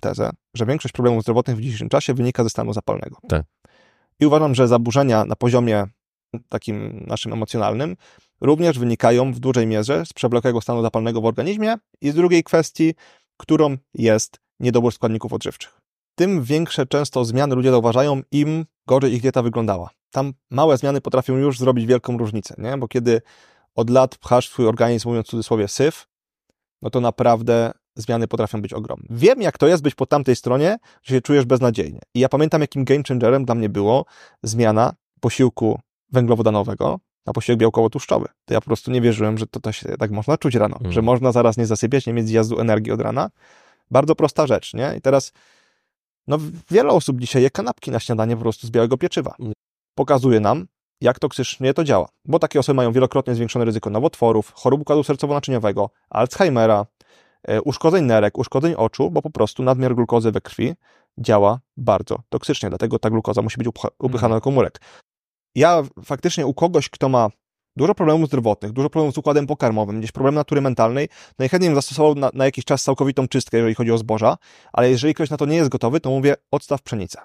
tezę, że większość problemów zdrowotnych w dzisiejszym czasie wynika ze stanu zapalnego. Tak. I uważam, że zaburzenia na poziomie takim naszym emocjonalnym również wynikają w dużej mierze z przewlekłego stanu zapalnego w organizmie i z drugiej kwestii, którą jest niedobór składników odżywczych. Tym większe często zmiany ludzie zauważają, im gorzej ich dieta wyglądała. Tam małe zmiany potrafią już zrobić wielką różnicę, nie? bo kiedy od lat pchasz swój organizm, mówiąc w cudzysłowie, syf, no to naprawdę zmiany potrafią być ogromne. Wiem, jak to jest być po tamtej stronie, że się czujesz beznadziejnie. I ja pamiętam, jakim game changerem dla mnie było zmiana posiłku węglowodanowego na posiłek białkowo-tłuszczowy. To ja po prostu nie wierzyłem, że to, to się tak można czuć rano, Mm. że można zaraz nie zasypiać, nie mieć zjazdu energii od rana. Bardzo prosta rzecz, nie? I teraz no, wiele osób dzisiaj je kanapki na śniadanie po prostu z białego pieczywa. Mm. Pokazuje nam, jak toksycznie to działa. Bo takie osoby mają wielokrotnie zwiększone ryzyko nowotworów, chorób układu sercowo-naczyniowego, Alzheimera, uszkodzeń nerek, uszkodzeń oczu, bo po prostu nadmiar glukozy we krwi działa bardzo toksycznie, dlatego ta glukoza musi być upychana do komórek. Ja faktycznie u kogoś, kto ma dużo problemów zdrowotnych, dużo problemów z układem pokarmowym, gdzieś problem natury mentalnej, najchętniej bym zastosował na, na jakiś czas całkowitą czystkę, jeżeli chodzi o zboża, ale jeżeli ktoś na to nie jest gotowy, to mówię, odstaw pszenicę.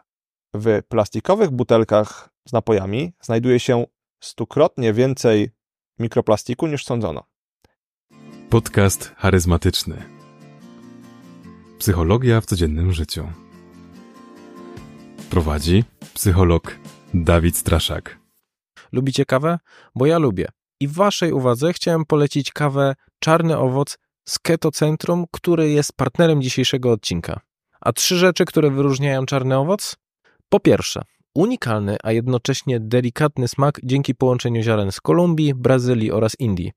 W plastikowych butelkach z napojami znajduje się stukrotnie więcej mikroplastiku niż sądzono. Podcast charyzmatyczny. Psychologia w codziennym życiu. Prowadzi psycholog Dawid Straszak. Lubicie kawę? Bo ja lubię. I waszej uwadze chciałem polecić kawę Czarny Owoc z Keto Centrum, który jest partnerem dzisiejszego odcinka. A trzy rzeczy, które wyróżniają Czarny Owoc? Po pierwsze, unikalny, a jednocześnie delikatny smak dzięki połączeniu ziaren z Kolumbii, Brazylii oraz Indii.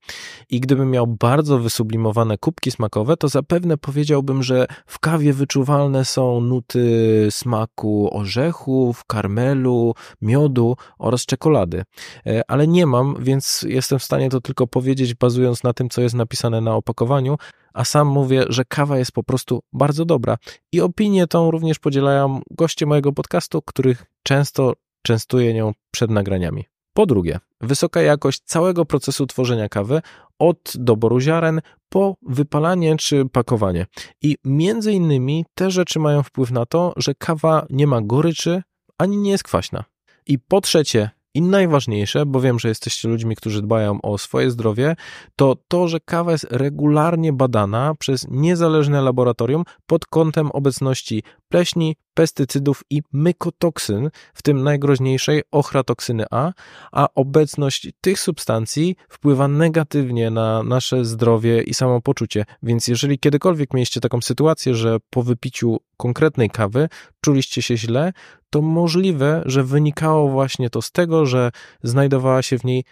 I gdybym miał bardzo wysublimowane kubki smakowe, to zapewne powiedziałbym, że w kawie wyczuwalne są nuty smaku orzechów, karmelu, miodu oraz czekolady. E, Ale nie mam, więc jestem w stanie to tylko powiedzieć, bazując na tym, co jest napisane na opakowaniu, a sam mówię, że kawa jest po prostu bardzo dobra. I opinię tą również podzielają goście mojego podcastu, których często częstuję nią przed nagraniami. Po drugie, wysoka jakość całego procesu tworzenia kawy, od doboru ziaren po wypalanie czy pakowanie. I między innymi te rzeczy mają wpływ na to, że kawa nie ma goryczy ani nie jest kwaśna. I po trzecie, i najważniejsze, bo wiem, że jesteście ludźmi, którzy dbają o swoje zdrowie, to to, że kawa jest regularnie badana przez niezależne laboratorium pod kątem obecności pleśni, pestycydów i mykotoksyn, w tym najgroźniejszej ochratoksyny A, a obecność tych substancji wpływa negatywnie na nasze zdrowie i samopoczucie. Więc jeżeli kiedykolwiek mieliście taką sytuację, że po wypiciu konkretnej kawy czuliście się źle, to możliwe, że wynikało właśnie to z tego, że znajdowała się w niej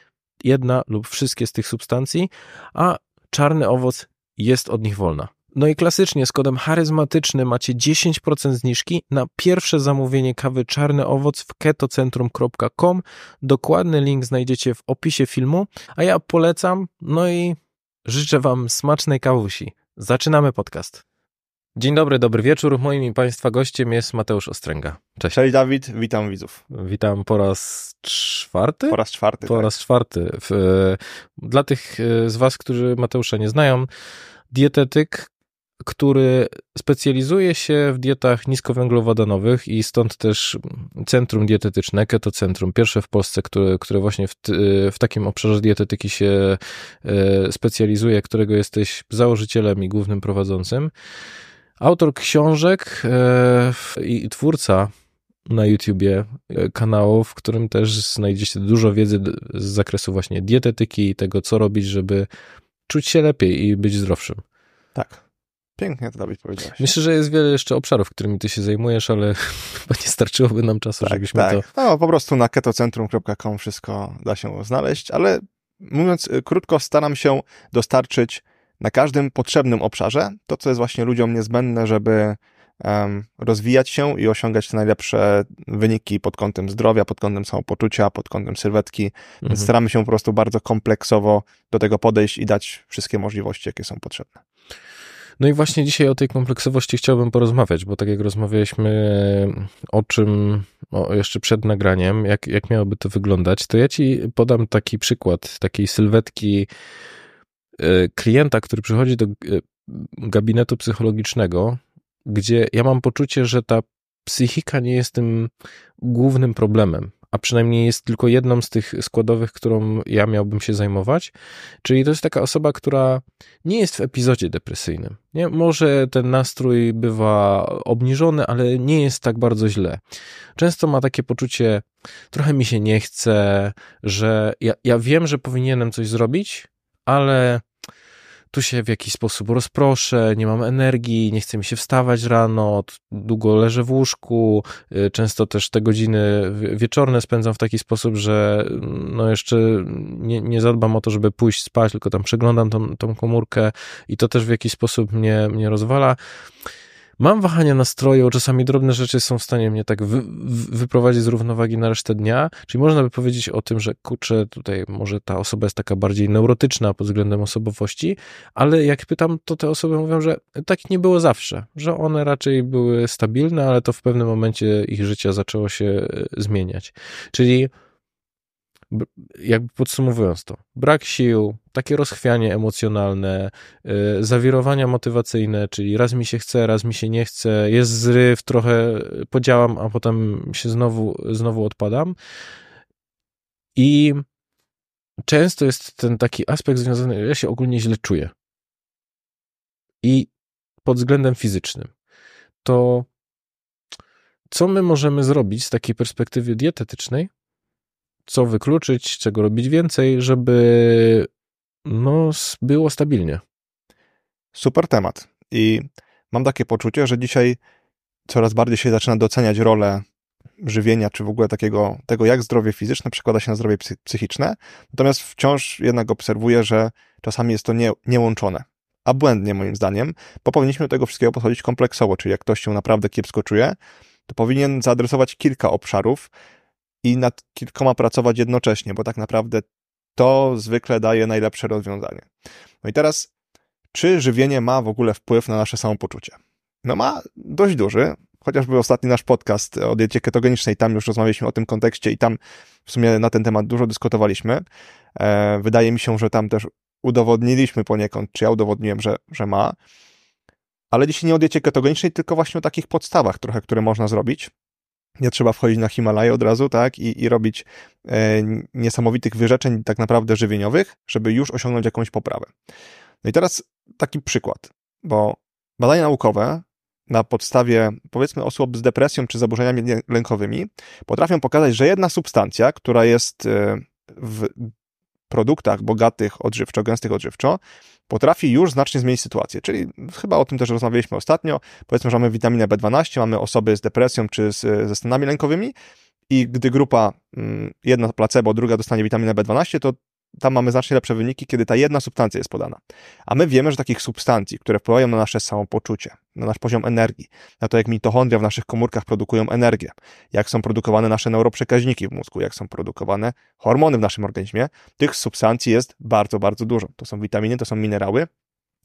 jedna lub wszystkie z tych substancji, a czarny owoc jest od nich wolna. No i klasycznie z kodem charyzmatyczny macie 10% zniżki na pierwsze zamówienie kawy Czarny Owoc w ketocentrum.com. Dokładny link znajdziecie w opisie filmu, a ja polecam, no i życzę Wam smacznej kawusi. Zaczynamy podcast. Dzień dobry, dobry wieczór. Moim i Państwa gościem jest Mateusz Ostręga. Cześć. Cześć Dawid, witam widzów. Witam po raz czwarty? Po raz czwarty. Po tak. raz czwarty. E, dla tych e, z Was, którzy Mateusza nie znają, dietetyk, który specjalizuje się w dietach niskowęglowodanowych i stąd też Centrum Dietetyczne, Keto Centrum, pierwsze w Polsce, które, które właśnie w, t- w takim obszarze dietetyki się e, specjalizuje, którego jesteś założycielem i głównym prowadzącym. Autor książek e, i twórca na YouTubie e, kanału, w którym też znajdziecie dużo wiedzy z zakresu właśnie dietetyki i tego, co robić, żeby czuć się lepiej i być zdrowszym. Tak. Pięknie to Dawid powiedziałeś. Myślę, że jest wiele jeszcze obszarów, którymi ty się zajmujesz, ale chyba nie starczyłoby nam czasu, tak, żebyśmy tak. to... No, po prostu na ketocentrum.com wszystko da się znaleźć, ale mówiąc y, krótko, staram się dostarczyć na każdym potrzebnym obszarze to, co jest właśnie ludziom niezbędne, żeby rozwijać się i osiągać te najlepsze wyniki pod kątem zdrowia, pod kątem samopoczucia, pod kątem sylwetki. Więc Mhm. staramy się po prostu bardzo kompleksowo do tego podejść i dać wszystkie możliwości, jakie są potrzebne. No i właśnie dzisiaj o tej kompleksowości chciałbym porozmawiać, bo tak jak rozmawialiśmy o czym o, jeszcze przed nagraniem, jak, jak miałoby to wyglądać, to ja ci podam taki przykład takiej sylwetki klienta, który przychodzi do e, gabinetu psychologicznego gdzie ja mam poczucie, że ta psychika nie jest tym głównym problemem, a przynajmniej jest tylko jedną z tych składowych, którą ja miałbym się zajmować. Czyli to jest taka osoba, która nie jest w epizodzie depresyjnym. Nie? Może ten nastrój bywa obniżony, ale nie jest tak bardzo źle. Często ma takie poczucie, trochę mi się nie chce, że ja, ja wiem, że powinienem coś zrobić, ale tu się w jakiś sposób rozproszę, nie mam energii, nie chce mi się wstawać rano, długo leżę w łóżku, y, często też te godziny wieczorne spędzam w taki sposób, że no jeszcze nie, nie zadbam o to, żeby pójść spać, tylko tam przeglądam tą, tą komórkę i to też w jakiś sposób mnie, mnie rozwala. Mam wahania nastroju, czasami drobne rzeczy są w stanie mnie tak wy, wyprowadzić z równowagi na resztę dnia, czyli można by powiedzieć o tym, że kurczę, tutaj może ta osoba jest taka bardziej neurotyczna pod względem osobowości, ale jak pytam, to te osoby mówią, że tak nie było zawsze, że one raczej były stabilne, ale to w pewnym momencie ich życia zaczęło się e, zmieniać. Czyli jakby podsumowując to, brak sił, takie rozchwianie emocjonalne, yy, zawirowania motywacyjne, czyli raz mi się chce, raz mi się nie chce, jest zryw, trochę podziałam, a potem się znowu, znowu odpadam. I często jest ten taki aspekt związany, ja się ogólnie źle czuję. I pod względem fizycznym. To co my możemy zrobić z takiej perspektywy dietetycznej, co wykluczyć, czego robić więcej, żeby no, było stabilnie. Super temat. I mam takie poczucie, że dzisiaj coraz bardziej się zaczyna doceniać rolę żywienia, czy w ogóle takiego, tego, jak zdrowie fizyczne przekłada się na zdrowie psychiczne. Natomiast wciąż jednak obserwuję, że czasami jest to nie, niełączone. A błędnie moim zdaniem, bo powinniśmy do tego wszystkiego podchodzić kompleksowo, czyli jak ktoś się naprawdę kiepsko czuje, to powinien zaadresować kilka obszarów, i nad kilkoma pracować jednocześnie, bo tak naprawdę to zwykle daje najlepsze rozwiązanie. No i teraz, czy żywienie ma w ogóle wpływ na nasze samopoczucie? No ma dość duży, chociażby ostatni nasz podcast o diecie ketogenicznej, tam już rozmawialiśmy o tym kontekście i tam w sumie na ten temat dużo dyskutowaliśmy. E, wydaje mi się, że tam też udowodniliśmy poniekąd, czy ja udowodniłem, że, że ma. Ale dzisiaj nie o diecie ketogenicznej, tylko właśnie o takich podstawach trochę, które można zrobić. Nie trzeba wchodzić na Himalaję od razu, tak, i, i robić e, niesamowitych wyrzeczeń tak naprawdę żywieniowych, żeby już osiągnąć jakąś poprawę. No i teraz taki przykład, bo badania naukowe na podstawie, powiedzmy, osób z depresją czy zaburzeniami lękowymi potrafią pokazać, że jedna substancja, która jest e, w produktach bogatych odżywczo, gęstych odżywczo, potrafi już znacznie zmienić sytuację. Czyli chyba o tym też rozmawialiśmy ostatnio. Powiedzmy, że mamy witaminę B12, mamy osoby z depresją czy z, ze stanami lękowymi i gdy grupa, mm, jedna placebo, druga dostanie witaminę B12, to tam mamy znacznie lepsze wyniki, kiedy ta jedna substancja jest podana. A my wiemy, że takich substancji, które wpływają na nasze samopoczucie, na nasz poziom energii, na to, jak mitochondria w naszych komórkach produkują energię, jak są produkowane nasze neuroprzekaźniki w mózgu, jak są produkowane hormony w naszym organizmie, tych substancji jest bardzo, bardzo dużo. To są witaminy, to są minerały.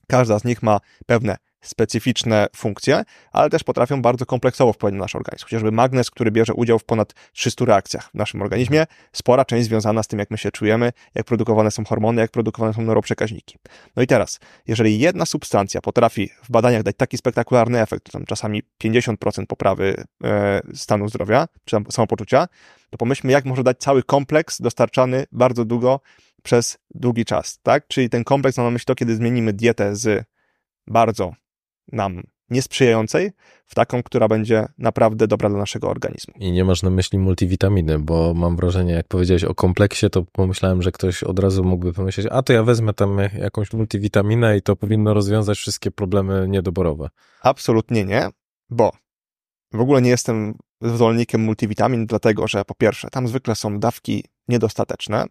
Każda z nich ma pewne specyficzne funkcje, ale też potrafią bardzo kompleksowo wpływać na nasz organizm. Chociażby magnez, który bierze udział w ponad 300 reakcjach w naszym organizmie, spora część związana z tym, jak my się czujemy, jak produkowane są hormony, jak produkowane są neuroprzekaźniki. No i teraz, jeżeli jedna substancja potrafi w badaniach dać taki spektakularny efekt, tam czasami 50% poprawy e, stanu zdrowia, czy tam samopoczucia, to pomyślmy, jak może dać cały kompleks dostarczany bardzo długo przez długi czas, tak? Czyli ten kompleks mam na myśli to, kiedy zmienimy dietę z bardzo nam niesprzyjającej w taką, która będzie naprawdę dobra dla naszego organizmu. I nie masz na myśli multivitaminy, bo mam wrażenie, jak powiedziałeś o kompleksie, to pomyślałem, że ktoś od razu mógłby pomyśleć, a to ja wezmę tam jakąś multivitaminę i to powinno rozwiązać wszystkie problemy niedoborowe. Absolutnie nie, bo w ogóle nie jestem zwolennikiem multivitamin, dlatego że po pierwsze, tam zwykle są dawki niedostateczne,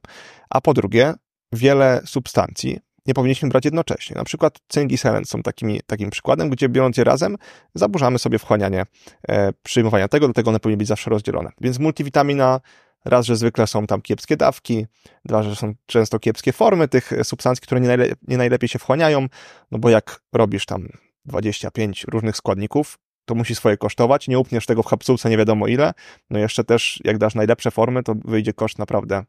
a po drugie, wiele substancji, nie powinniśmy brać jednocześnie. Na przykład cynk i selen są takimi, takim przykładem, gdzie biorąc je razem, zaburzamy sobie wchłanianie e, przyjmowania tego, dlatego one powinny być zawsze rozdzielone. Więc multivitamina, raz, że zwykle są tam kiepskie dawki, dwa, że są często kiepskie formy tych substancji, które nie, najle nie najlepiej się wchłaniają, no bo jak robisz tam 25 różnych składników, to musi swoje kosztować, nie upniesz tego w kapsułce nie wiadomo ile, no jeszcze też jak dasz najlepsze formy, to wyjdzie koszt naprawdę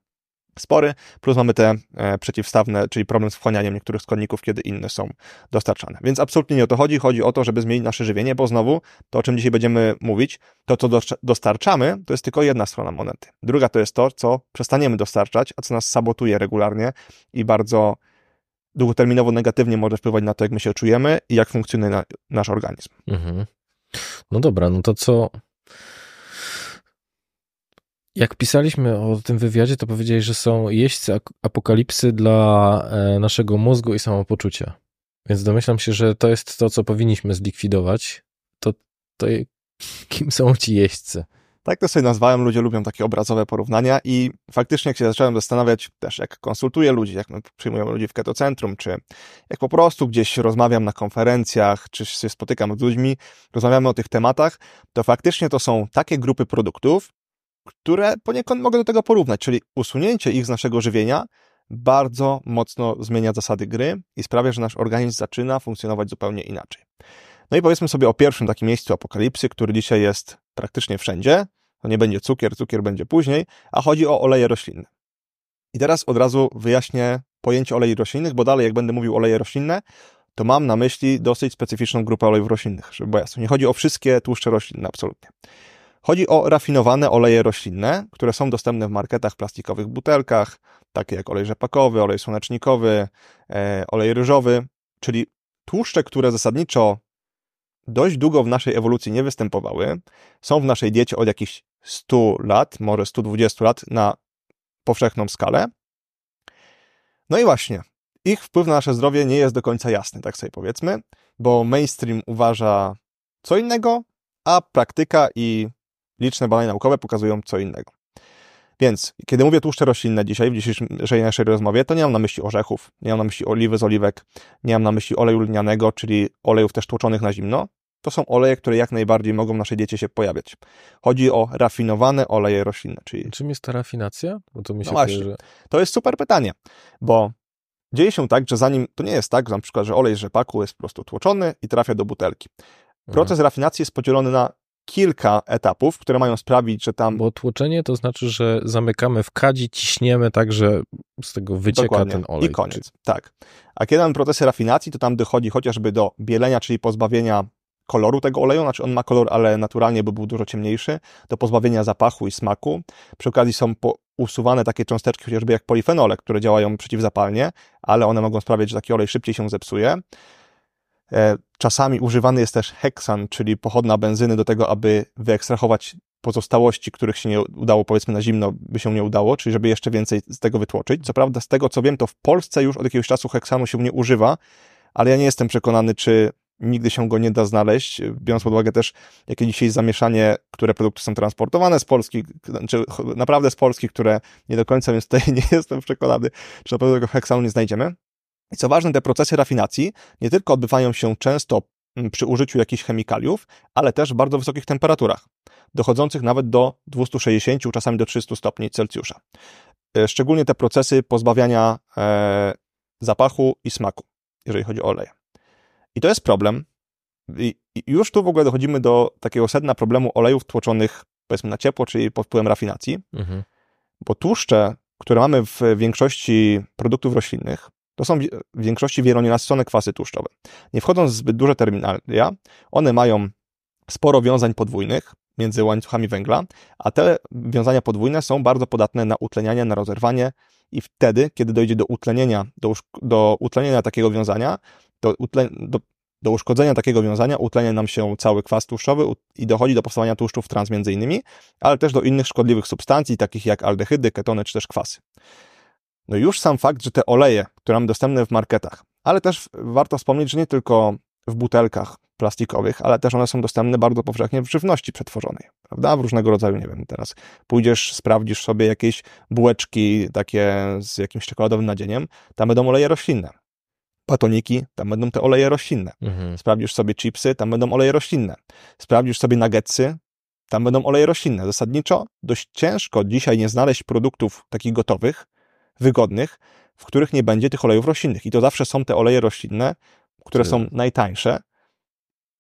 spory, plus mamy te e, przeciwstawne, czyli problem z wchłanianiem niektórych składników, kiedy inne są dostarczane. Więc absolutnie nie o to chodzi. Chodzi o to, żeby zmienić nasze żywienie, bo znowu to, o czym dzisiaj będziemy mówić, to, co dostarczamy, to jest tylko jedna strona monety. Druga to jest to, co przestaniemy dostarczać, a co nas sabotuje regularnie i bardzo długoterminowo negatywnie może wpływać na to, jak my się czujemy i jak funkcjonuje na, nasz organizm. Mhm. No dobra, no to co, jak pisaliśmy o tym wywiadzie, to powiedzieli, że są jeźdźcy apokalipsy dla e, naszego mózgu i samopoczucia. Więc domyślam się, że to jest to, co powinniśmy zlikwidować. To, to kim są ci jeźdźcy? Tak to sobie nazwałem, ludzie lubią takie obrazowe porównania i faktycznie jak się zacząłem zastanawiać też, jak konsultuję ludzi, jak my przyjmujemy ludzi w ketocentrum, czy jak po prostu gdzieś rozmawiam na konferencjach, czy się spotykam z ludźmi, rozmawiamy o tych tematach, to faktycznie to są takie grupy produktów, które poniekąd mogę do tego porównać, czyli usunięcie ich z naszego żywienia bardzo mocno zmienia zasady gry i sprawia, że nasz organizm zaczyna funkcjonować zupełnie inaczej. No i powiedzmy sobie o pierwszym takim miejscu apokalipsy, który dzisiaj jest praktycznie wszędzie. To nie będzie cukier, cukier będzie później, a chodzi o oleje roślinne. I teraz od razu wyjaśnię pojęcie olei roślinnych, bo dalej jak będę mówił oleje roślinne, to mam na myśli dosyć specyficzną grupę olejów roślinnych, żeby było jasne. Nie chodzi o wszystkie tłuszcze roślinne, absolutnie. Chodzi o rafinowane oleje roślinne, które są dostępne w marketach, plastikowych butelkach, takie jak olej rzepakowy, olej słonecznikowy, e, olej ryżowy, czyli tłuszcze, które zasadniczo dość długo w naszej ewolucji nie występowały, są w naszej diecie od jakichś 100 lat, może 120 lat na powszechną skalę. No i właśnie, ich wpływ na nasze zdrowie nie jest do końca jasny, tak sobie powiedzmy, bo mainstream uważa co innego, a praktyka i liczne badania naukowe pokazują co innego. Więc, kiedy mówię tłuszcze roślinne dzisiaj, w dzisiejszej naszej rozmowie, to nie mam na myśli orzechów, nie mam na myśli oliwy z oliwek, nie mam na myśli oleju lnianego, czyli olejów też tłoczonych na zimno. To są oleje, które jak najbardziej mogą w naszej diecie się pojawiać. Chodzi o rafinowane oleje roślinne. Czyli... Czym jest ta rafinacja? Bo to mi się no właśnie, kojarzy... To jest super pytanie, bo dzieje się tak, że zanim, to nie jest tak, że na przykład, że olej z rzepaku jest po prostu tłoczony i trafia do butelki. Proces mhm. rafinacji jest podzielony na kilka etapów, które mają sprawić, że tam. Bo tłoczenie to znaczy, że zamykamy w kadzi, ciśniemy tak, że z tego wycieka Dokładnie. ten olej. I koniec. Tak. A kiedy mamy procesy rafinacji, to tam dochodzi chociażby do bielenia, czyli pozbawienia koloru tego oleju, znaczy on ma kolor, ale naturalnie by był dużo ciemniejszy, do pozbawienia zapachu i smaku. Przy okazji są usuwane takie cząsteczki, chociażby jak polifenole, które działają przeciwzapalnie, ale one mogą sprawiać, że taki olej szybciej się zepsuje. E, czasami używany jest też heksan, czyli pochodna benzyny do tego, aby wyekstrahować pozostałości, których się nie udało, powiedzmy na zimno, by się nie udało, czyli żeby jeszcze więcej z tego wytłoczyć. Co prawda, z tego co wiem, to w Polsce już od jakiegoś czasu heksanu się nie używa, ale ja nie jestem przekonany, czy nigdy się go nie da znaleźć, biorąc pod uwagę też, jakie dzisiaj zamieszanie, które produkty są transportowane z Polski, czy naprawdę z Polski, które nie do końca, więc tutaj nie jestem przekonany, czy na pewno tego heksanu nie znajdziemy. I co ważne, te procesy rafinacji nie tylko odbywają się często mm, przy użyciu jakichś chemikaliów, ale też w bardzo wysokich temperaturach, dochodzących nawet do 260, czasami do 300 stopni Celsjusza. E, szczególnie te procesy pozbawiania e, zapachu i smaku, jeżeli chodzi o oleje. I to jest problem. I, I już tu w ogóle dochodzimy do takiego sedna problemu olejów tłoczonych, powiedzmy na ciepło, czyli pod wpływem rafinacji, mhm. bo tłuszcze, które mamy w większości produktów roślinnych, to są w większości wielonienasycone kwasy tłuszczowe. Nie wchodząc w zbyt duże terminalia, one mają sporo wiązań podwójnych między łańcuchami węgla, a te wiązania podwójne są bardzo podatne na utlenianie, na rozerwanie i wtedy, kiedy dojdzie do utlenienia, do, do utlenienia takiego wiązania, do, do, do uszkodzenia takiego wiązania utlenia nam się cały kwas tłuszczowy i dochodzi do powstawania tłuszczów trans między innymi, ale też do innych szkodliwych substancji, takich jak aldehydy, ketony czy też kwasy. No już sam fakt, że te oleje, które mamy dostępne w marketach, ale też warto wspomnieć, że nie tylko w butelkach plastikowych, ale też one są dostępne bardzo powszechnie w żywności przetworzonej, prawda? W różnego rodzaju, nie wiem, teraz pójdziesz, sprawdzisz sobie jakieś bułeczki takie z jakimś czekoladowym nadzieniem, tam będą oleje roślinne. Batoniki, tam będą te oleje roślinne. Mhm. Sprawdzisz sobie chipsy, tam będą oleje roślinne. Sprawdzisz sobie nuggetsy, tam będą oleje roślinne. Zasadniczo dość ciężko dzisiaj nie znaleźć produktów takich gotowych, wygodnych, w których nie będzie tych olejów roślinnych. I to zawsze są te oleje roślinne, które są najtańsze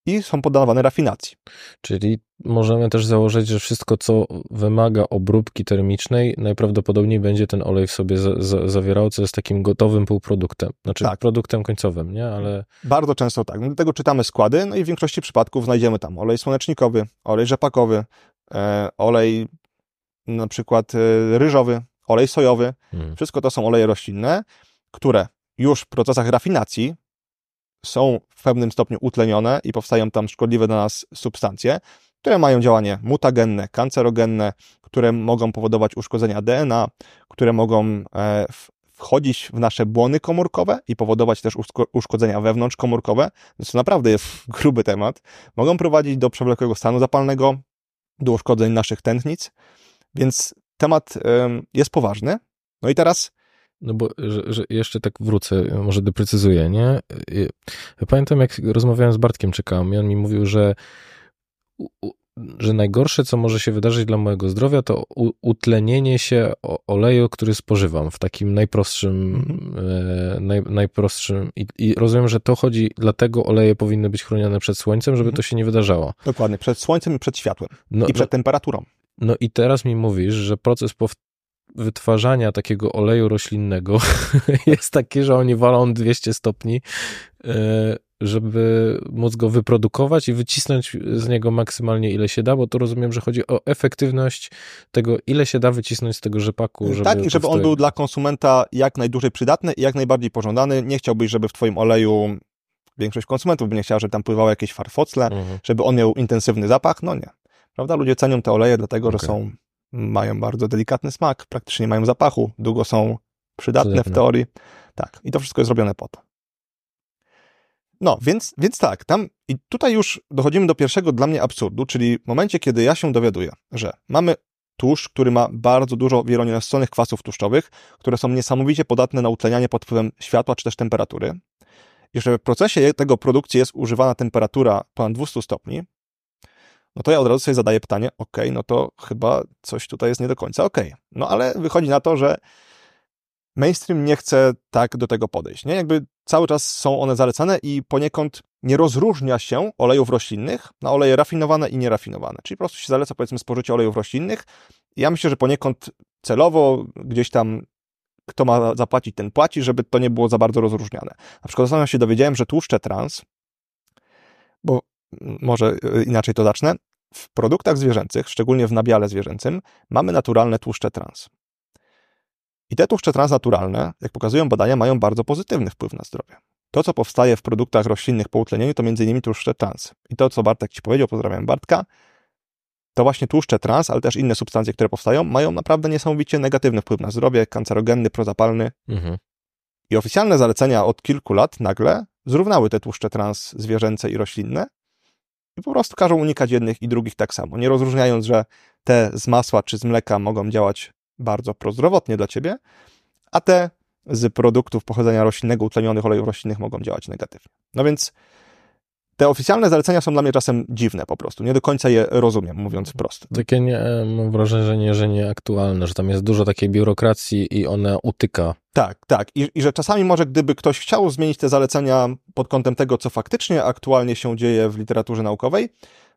i są poddawane rafinacji. Czyli możemy też założyć, że wszystko, co wymaga obróbki termicznej, najprawdopodobniej będzie ten olej w sobie za, za, zawierał, co jest takim gotowym półproduktem. Znaczy Tak. produktem końcowym, nie? Ale Bardzo często tak. Dlatego czytamy składy, no i w większości przypadków znajdziemy tam olej słonecznikowy, olej rzepakowy, e, olej na przykład e, ryżowy, olej sojowy. hmm, Wszystko to są oleje roślinne, które już w procesach rafinacji są w pewnym stopniu utlenione i powstają tam szkodliwe dla nas substancje, które mają działanie mutagenne, kancerogenne, które mogą powodować uszkodzenia DNA, które mogą e, wchodzić w nasze błony komórkowe i powodować też uszko- uszkodzenia wewnątrzkomórkowe. To naprawdę jest gruby temat. Mogą prowadzić do przewlekłego stanu zapalnego, do uszkodzeń naszych tętnic, więc temat em, jest poważny. No i teraz No bo że, że jeszcze tak wrócę, może doprecyzuję, nie? Pamiętam, jak rozmawiałem z Bartkiem Czekałem i on mi mówił, że, że najgorsze, co może się wydarzyć dla mojego zdrowia, to utlenienie się oleju, który spożywam w takim najprostszym, e, naj, najprostszym i, i rozumiem, że to chodzi, dlatego oleje powinny być chronione przed słońcem, żeby Mhm. to się nie wydarzało. Dokładnie, przed słońcem i przed światłem No, i przed temperaturą. No i teraz mi mówisz, że proces wytwarzania takiego oleju roślinnego jest taki, że oni walą 200 stopni, e, żeby móc go wyprodukować i wycisnąć z niego maksymalnie ile się da, bo to rozumiem, że chodzi o efektywność tego, ile się da wycisnąć z tego rzepaku. Żeby tak, i żeby on był dla konsumenta jak najdłużej przydatny i jak najbardziej pożądany. Nie chciałbyś, żeby w twoim oleju większość konsumentów by nie chciała, żeby tam pływały jakieś farfocle, Mhm. żeby on miał intensywny zapach. No nie. Prawda? Ludzie cenią te oleje dlatego, że Okej. są, mają bardzo delikatny smak, praktycznie nie mają zapachu, długo są przydatne, Przydatne. w teorii. Tak. I to wszystko jest zrobione po to. No, więc, więc tak, tam i tutaj już dochodzimy do pierwszego dla mnie absurdu, czyli w momencie, kiedy ja się dowiaduję, że mamy tłuszcz, który ma bardzo dużo wielonienasyconych kwasów tłuszczowych, które są niesamowicie podatne na utlenianie pod wpływem światła czy też temperatury, i że w procesie tego produkcji jest używana temperatura ponad 200 stopni, no to ja od razu sobie zadaję pytanie, ok, no to chyba coś tutaj jest nie do końca ok. No ale wychodzi na to, że mainstream nie chce tak do tego podejść, nie? Jakby cały czas są one zalecane i poniekąd nie rozróżnia się olejów roślinnych na oleje rafinowane i nierafinowane. Czyli po prostu się zaleca powiedzmy spożycie olejów roślinnych. Ja myślę, że poniekąd celowo gdzieś tam kto ma zapłacić, ten płaci, żeby to nie było za bardzo rozróżniane. Na przykład ostatnio się dowiedziałem, że tłuszcze trans, bo może y, inaczej to zacznę, w produktach zwierzęcych, szczególnie w nabiale zwierzęcym, mamy naturalne tłuszcze trans. I te tłuszcze transnaturalne, jak pokazują badania, mają bardzo pozytywny wpływ na zdrowie. To, co powstaje w produktach roślinnych po utlenieniu, to m.in. tłuszcze trans. I to, co Bartek ci powiedział, pozdrawiam Bartka, to właśnie tłuszcze trans, ale też inne substancje, które powstają, mają naprawdę niesamowicie negatywny wpływ na zdrowie, kancerogenny, prozapalny. Mhm. I oficjalne zalecenia od kilku lat nagle zrównały te tłuszcze trans zwierzęce i roślinne i po prostu każą unikać jednych i drugich tak samo, nie rozróżniając, że te z masła czy z mleka mogą działać bardzo prozdrowotnie dla ciebie, a te z produktów pochodzenia roślinnego, utlenionych olejów roślinnych mogą działać negatywnie. No więc te oficjalne zalecenia są dla mnie czasem dziwne po prostu. Nie do końca je rozumiem, mówiąc wprost. Takie nie, mam wrażenie, że nieaktualne, że tam jest dużo takiej biurokracji i ona utyka. Tak, tak. I, I że czasami może gdyby ktoś chciał zmienić te zalecenia pod kątem tego, co faktycznie aktualnie się dzieje w literaturze naukowej,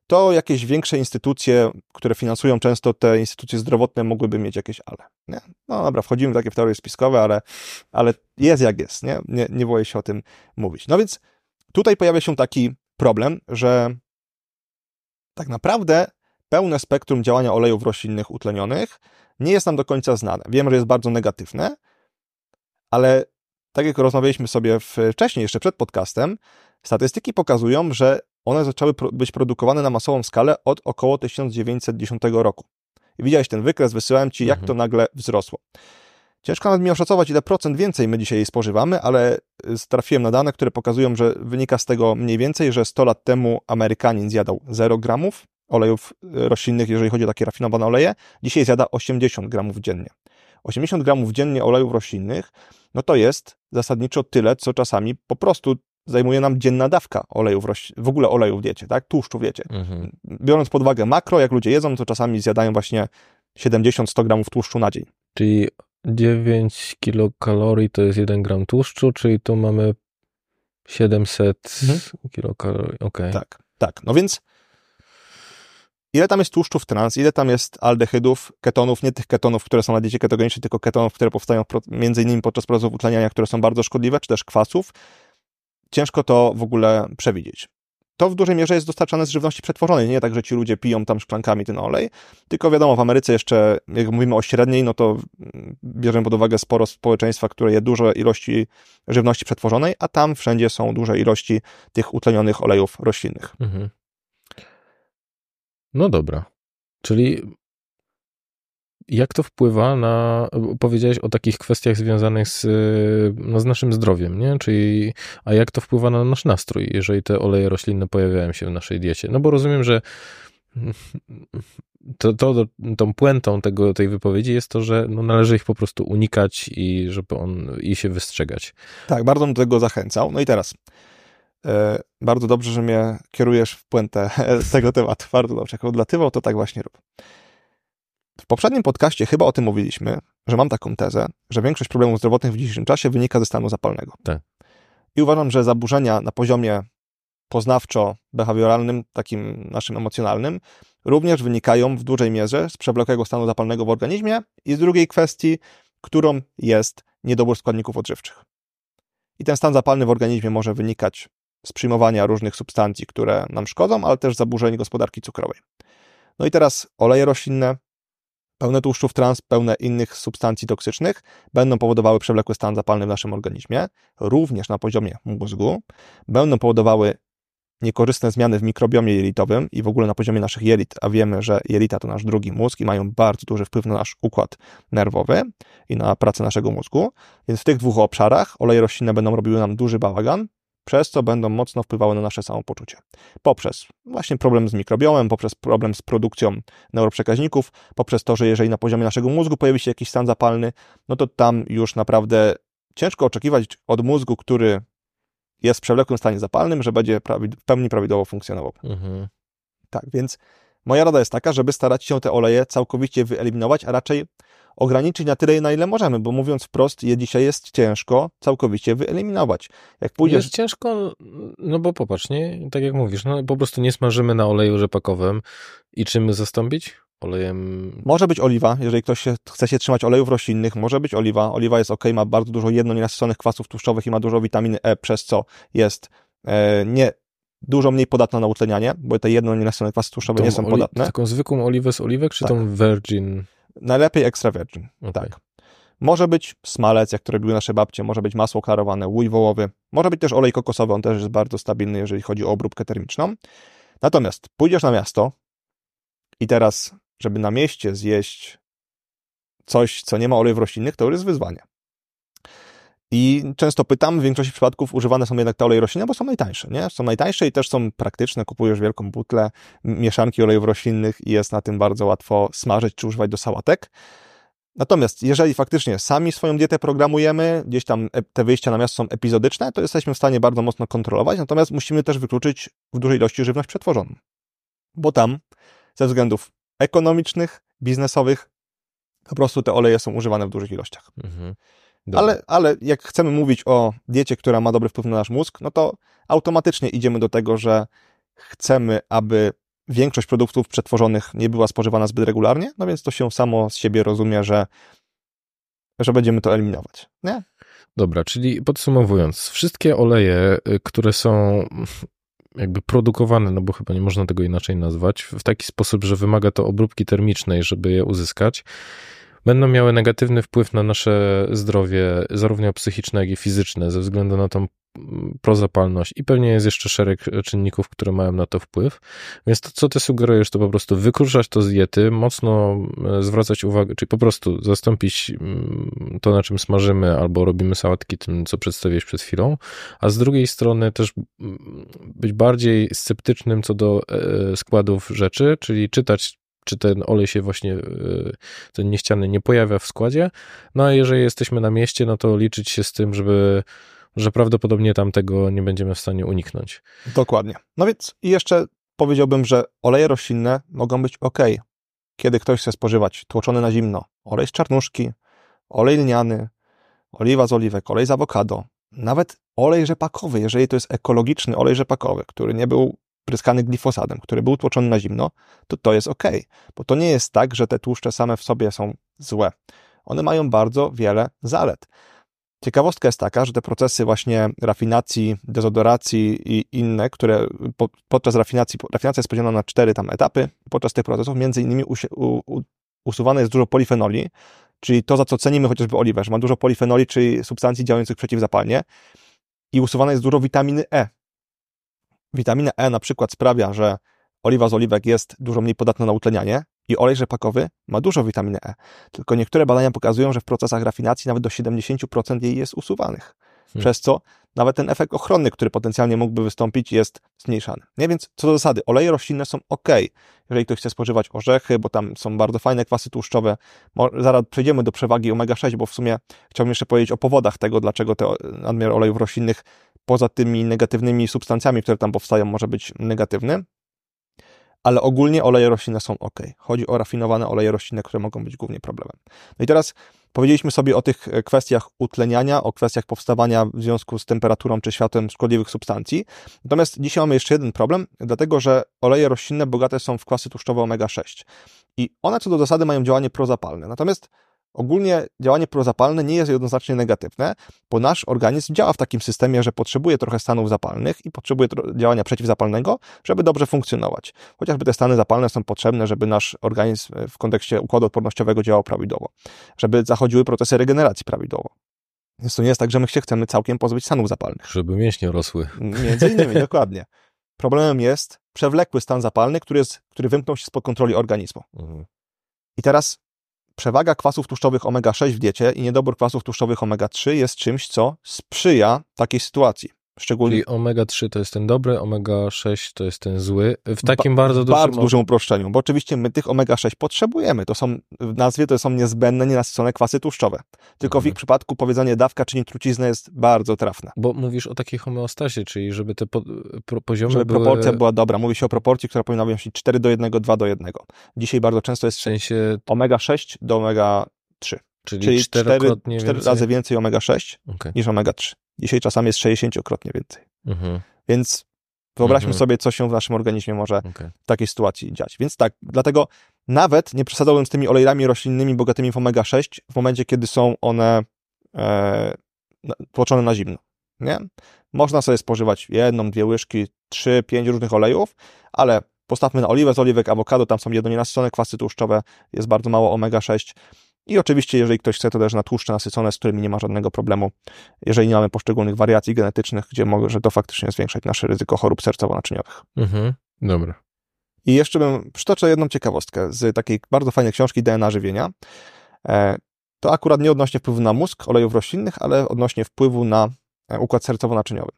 to jakieś większe instytucje, które finansują często te instytucje zdrowotne, mogłyby mieć jakieś ale. Nie? No dobra, wchodzimy w takie w teorie spiskowe, ale, ale jest jak jest, nie? nie? Nie boję się o tym mówić. No więc tutaj pojawia się taki problem, że tak naprawdę pełne spektrum działania olejów roślinnych utlenionych nie jest nam do końca znane. Wiem, że jest bardzo negatywne, ale tak jak rozmawialiśmy sobie wcześniej, jeszcze przed podcastem, statystyki pokazują, że one zaczęły być produkowane na masową skalę od około 1910 roku. Widziałeś ten wykres, wysyłałem ci, jak Mhm. to nagle wzrosło. Ciężko nawet mi oszacować, ile procent więcej my dzisiaj jej spożywamy, ale y, trafiłem na dane, które pokazują, że wynika z tego mniej więcej, że 100 lat temu Amerykanin zjadał 0 gramów olejów y, roślinnych, jeżeli chodzi o takie rafinowane oleje. Dzisiaj zjada 80 gramów dziennie. 80 gramów dziennie olejów roślinnych, no to jest zasadniczo tyle, co czasami po prostu zajmuje nam dzienna dawka olejów, w ogóle olejów w diecie, tak? Tłuszczu w diecie. Mhm. Biorąc pod uwagę makro, jak ludzie jedzą, to czasami zjadają właśnie 70-100 gramów tłuszczu na dzień. Czyli 9 kilokalorii to jest 1 gram tłuszczu, czyli tu mamy 700 Mhm. kilokalorii. Okej. Tak. Tak, no więc ile tam jest tłuszczów trans, ile tam jest aldehydów, ketonów, nie tych ketonów, które są na diecie ketogenicznej, tylko ketonów, które powstają między innymi podczas procesów utleniania, które są bardzo szkodliwe, czy też kwasów, ciężko to w ogóle przewidzieć. To w dużej mierze jest dostarczane z żywności przetworzonej. Nie tak, że ci ludzie piją tam szklankami ten olej, tylko wiadomo, w Ameryce jeszcze, jak mówimy o średniej, no to bierzemy pod uwagę sporo społeczeństwa, które je duże ilości żywności przetworzonej, a tam wszędzie są duże ilości tych utlenionych olejów roślinnych. Mhm. No dobra. Czyli jak to wpływa na, powiedziałeś o takich kwestiach związanych z, no, z naszym zdrowiem, nie? Czyli, a jak to wpływa na nasz nastrój, jeżeli te oleje roślinne pojawiają się w naszej diecie? No bo rozumiem, że to, to, tą puentą tego, tej wypowiedzi jest to, że no, należy ich po prostu unikać i żeby on, i się wystrzegać. Tak, bardzo bym do tego zachęcał. No i teraz, e, bardzo dobrze, że mnie kierujesz w puentę z tego tematu. Bardzo dobrze. Jak odlatywał, to tak właśnie rób. W poprzednim podcaście chyba o tym mówiliśmy, że mam taką tezę, że większość problemów zdrowotnych w dzisiejszym czasie wynika ze stanu zapalnego. Tak. I uważam, że zaburzenia na poziomie poznawczo-behawioralnym, takim naszym emocjonalnym, również wynikają w dużej mierze z przewlekłego stanu zapalnego w organizmie i z drugiej kwestii, którą jest niedobór składników odżywczych. I ten stan zapalny w organizmie może wynikać z przyjmowania różnych substancji, które nam szkodzą, ale też zaburzeń gospodarki cukrowej. No i teraz oleje roślinne, pełne tłuszczów trans, pełne innych substancji toksycznych, będą powodowały przewlekły stan zapalny w naszym organizmie, również na poziomie mózgu, będą powodowały niekorzystne zmiany w mikrobiomie jelitowym i w ogóle na poziomie naszych jelit, a wiemy, że jelita to nasz drugi mózg i mają bardzo duży wpływ na nasz układ nerwowy i na pracę naszego mózgu. Więc w tych dwóch obszarach oleje roślinne będą robiły nam duży bałagan, przez co będą mocno wpływały na nasze samopoczucie. Poprzez właśnie problem z mikrobiomem, poprzez problem z produkcją neuroprzekaźników, poprzez to, że jeżeli na poziomie naszego mózgu pojawi się jakiś stan zapalny, no to tam już naprawdę ciężko oczekiwać od mózgu, który jest w przewlekłym stanie zapalnym, że będzie w pełni prawidłowo funkcjonował. Mhm. Tak, więc moja rada jest taka, żeby starać się te oleje całkowicie wyeliminować, a raczej ograniczyć na tyle, na ile możemy, bo mówiąc wprost, je dzisiaj jest ciężko całkowicie wyeliminować. Jak pójdziesz... Jest ciężko, no bo popatrz, nie? Tak jak mówisz, no po prostu nie smażymy na oleju rzepakowym i czym zastąpić? Olejem... Może być oliwa, jeżeli ktoś się, chce się trzymać olejów roślinnych, może być oliwa. Oliwa jest ok, ma bardzo dużo jedno nienasyconych kwasów tłuszczowych i ma dużo witaminy E, przez co jest e, nie dużo mniej podatna na utlenianie, bo te jedno nienasycone kwasy tłuszczowe tą nie są podatne. Taką zwykłą oliwę z oliwek, czy tak. tą virgin? Najlepiej extra virgin, okay. tak. Może być smalec, jak to robiły nasze babcie, może być masło klarowane, łój wołowy, może być też olej kokosowy, on też jest bardzo stabilny, jeżeli chodzi o obróbkę termiczną. Natomiast pójdziesz na miasto i teraz, żeby na mieście zjeść coś, co nie ma olejów roślinnych, to już jest wyzwanie. I często pytam, w większości przypadków używane są jednak te oleje roślinne, bo są najtańsze, nie? Są najtańsze i też są praktyczne. Kupujesz wielką butlę mieszanki olejów roślinnych i jest na tym bardzo łatwo smażyć czy używać do sałatek. Natomiast jeżeli faktycznie sami swoją dietę programujemy, gdzieś tam te wyjścia na miasto są epizodyczne, to jesteśmy w stanie bardzo mocno kontrolować, natomiast musimy też wykluczyć w dużej ilości żywność przetworzoną. Bo tam ze względów ekonomicznych, biznesowych, po prostu te oleje są używane w dużych ilościach. Mhm. Ale, ale jak chcemy mówić o diecie, która ma dobry wpływ na nasz mózg, no to automatycznie idziemy do tego, że chcemy, aby większość produktów przetworzonych nie była spożywana zbyt regularnie, no więc to się samo z siebie rozumie, że, że będziemy to eliminować. Nie? Dobra, czyli podsumowując, wszystkie oleje, y, które są jakby produkowane, no bo chyba nie można tego inaczej nazwać, w taki sposób, że wymaga to obróbki termicznej, żeby je uzyskać, będą miały negatywny wpływ na nasze zdrowie, zarówno psychiczne, jak i fizyczne, ze względu na tą mm, prozapalność i pewnie jest jeszcze szereg czynników, które mają na to wpływ. Więc to, co ty sugerujesz, to po prostu wykruszać to z diety, mocno e, zwracać uwagę, czyli po prostu zastąpić mm, to, na czym smażymy, albo robimy sałatki tym, co przedstawiłeś przed chwilą, a z drugiej strony też mm, być bardziej sceptycznym co do e, składów rzeczy, czyli czytać czy ten olej się właśnie, e, ten niechciany nie pojawia w składzie. No a jeżeli jesteśmy na mieście, no to liczyć się z tym, żeby, że prawdopodobnie tam tego nie będziemy w stanie uniknąć. Dokładnie. No więc i jeszcze powiedziałbym, że oleje roślinne mogą być ok, kiedy ktoś chce spożywać tłoczony na zimno olej z czarnuszki, olej lniany, oliwa z oliwek, olej z awokado, nawet olej rzepakowy, jeżeli to jest ekologiczny olej rzepakowy, który nie był pryskany glifosadem, który był tłoczony na zimno, to to jest ok, bo to nie jest tak, że te tłuszcze same w sobie są złe. One mają bardzo wiele zalet. Ciekawostka jest taka, że te procesy właśnie rafinacji, dezodoracji i inne, które po, podczas rafinacji, rafinacja jest podzielona na cztery tam etapy, podczas tych procesów między innymi usuwane jest dużo polifenoli, czyli to, za co cenimy chociażby oliwę, że ma dużo polifenoli, czyli substancji działających przeciwzapalnie i usuwane jest dużo witaminy E. Witamina E na przykład sprawia, że oliwa z oliwek jest dużo mniej podatna na utlenianie i olej rzepakowy ma dużo witaminy E. Tylko niektóre badania pokazują, że w procesach rafinacji nawet do 70% jej jest usuwanych. Hmm. Przez co nawet ten efekt ochronny, który potencjalnie mógłby wystąpić, jest zmniejszany. Nie? Więc co do zasady, oleje roślinne są ok, jeżeli ktoś chce spożywać orzechy, bo tam są bardzo fajne kwasy tłuszczowe. Zaraz przejdziemy do przewagi omega-6, bo w sumie chciałbym jeszcze powiedzieć o powodach tego, dlaczego te nadmiar olejów roślinnych poza tymi negatywnymi substancjami, które tam powstają, może być negatywny ale ogólnie oleje roślinne są ok. Chodzi o rafinowane oleje roślinne, które mogą być głównie problemem. No i teraz powiedzieliśmy sobie o tych e, kwestiach utleniania, o kwestiach powstawania w związku z temperaturą czy światłem szkodliwych substancji. Natomiast dzisiaj mamy jeszcze jeden problem, dlatego że oleje roślinne bogate są w kwasy tłuszczowe omega-6 i one co do zasady mają działanie prozapalne. Natomiast Ogólnie działanie prozapalne nie jest jednoznacznie negatywne, bo nasz organizm działa w takim systemie, że potrzebuje trochę stanów zapalnych i potrzebuje działania przeciwzapalnego, żeby dobrze funkcjonować. Chociażby te stany zapalne są potrzebne, żeby nasz organizm w kontekście układu odpornościowego działał prawidłowo, żeby zachodziły procesy regeneracji prawidłowo. Więc to nie jest tak, że my się chcemy całkiem pozbyć stanów zapalnych. Żeby mięśnie rosły. Między innymi, dokładnie. Problemem jest przewlekły stan zapalny, który, jest, który wymknął się spod kontroli organizmu. Mhm. I teraz Przewaga kwasów tłuszczowych omega-6 w diecie i niedobór kwasów tłuszczowych omega-3 jest czymś, co sprzyja takiej sytuacji. Szczególnie... Czyli omega-3 to jest ten dobry, omega-6 to jest ten zły. W takim ba bardzo dużym... Bardzo dużym uproszczeniu, bo oczywiście my tych omega-6 potrzebujemy. To są, w nazwie to są niezbędne, nienasycone kwasy tłuszczowe. Tylko mhm. w ich przypadku powiedzenie dawka czyni truciznę jest bardzo trafne. Bo mówisz o takiej homeostazie, czyli żeby te po, pro, poziomy Żeby były... proporcja była dobra. Mówi się o proporcji, która powinna wynosić 4 do 1, 2 do 1. Dzisiaj bardzo często jest w sensie... omega-6 do omega-3. Czyli, Czyli 4, 4 razy więcej omega-6 okay. niż omega-3. Dzisiaj czasami jest 60-krotnie więcej. Mhm. Więc wyobraźmy mhm. sobie, co się w naszym organizmie może okay. w takiej sytuacji dziać. Więc tak, dlatego nawet nie przesadzałbym z tymi olejami roślinnymi bogatymi w omega-6 w momencie, kiedy są one e, tłoczone na zimno. Nie? Można sobie spożywać jedną, dwie łyżki, trzy, pięć różnych olejów, ale postawmy na oliwę z oliwek, awokado, tam są jednonienasycone kwasy tłuszczowe, jest bardzo mało omega-6, i oczywiście, jeżeli ktoś chce, to też na tłuszcze nasycone, z którymi nie ma żadnego problemu, jeżeli nie mamy poszczególnych wariacji genetycznych, gdzie może to faktycznie zwiększać nasze ryzyko chorób sercowo-naczyniowych. Mhm, dobra. I jeszcze bym przytoczył jedną ciekawostkę z takiej bardzo fajnej książki DNA żywienia. E, to akurat nie odnośnie wpływu na mózg olejów roślinnych, ale odnośnie wpływu na e, układ sercowo-naczyniowy.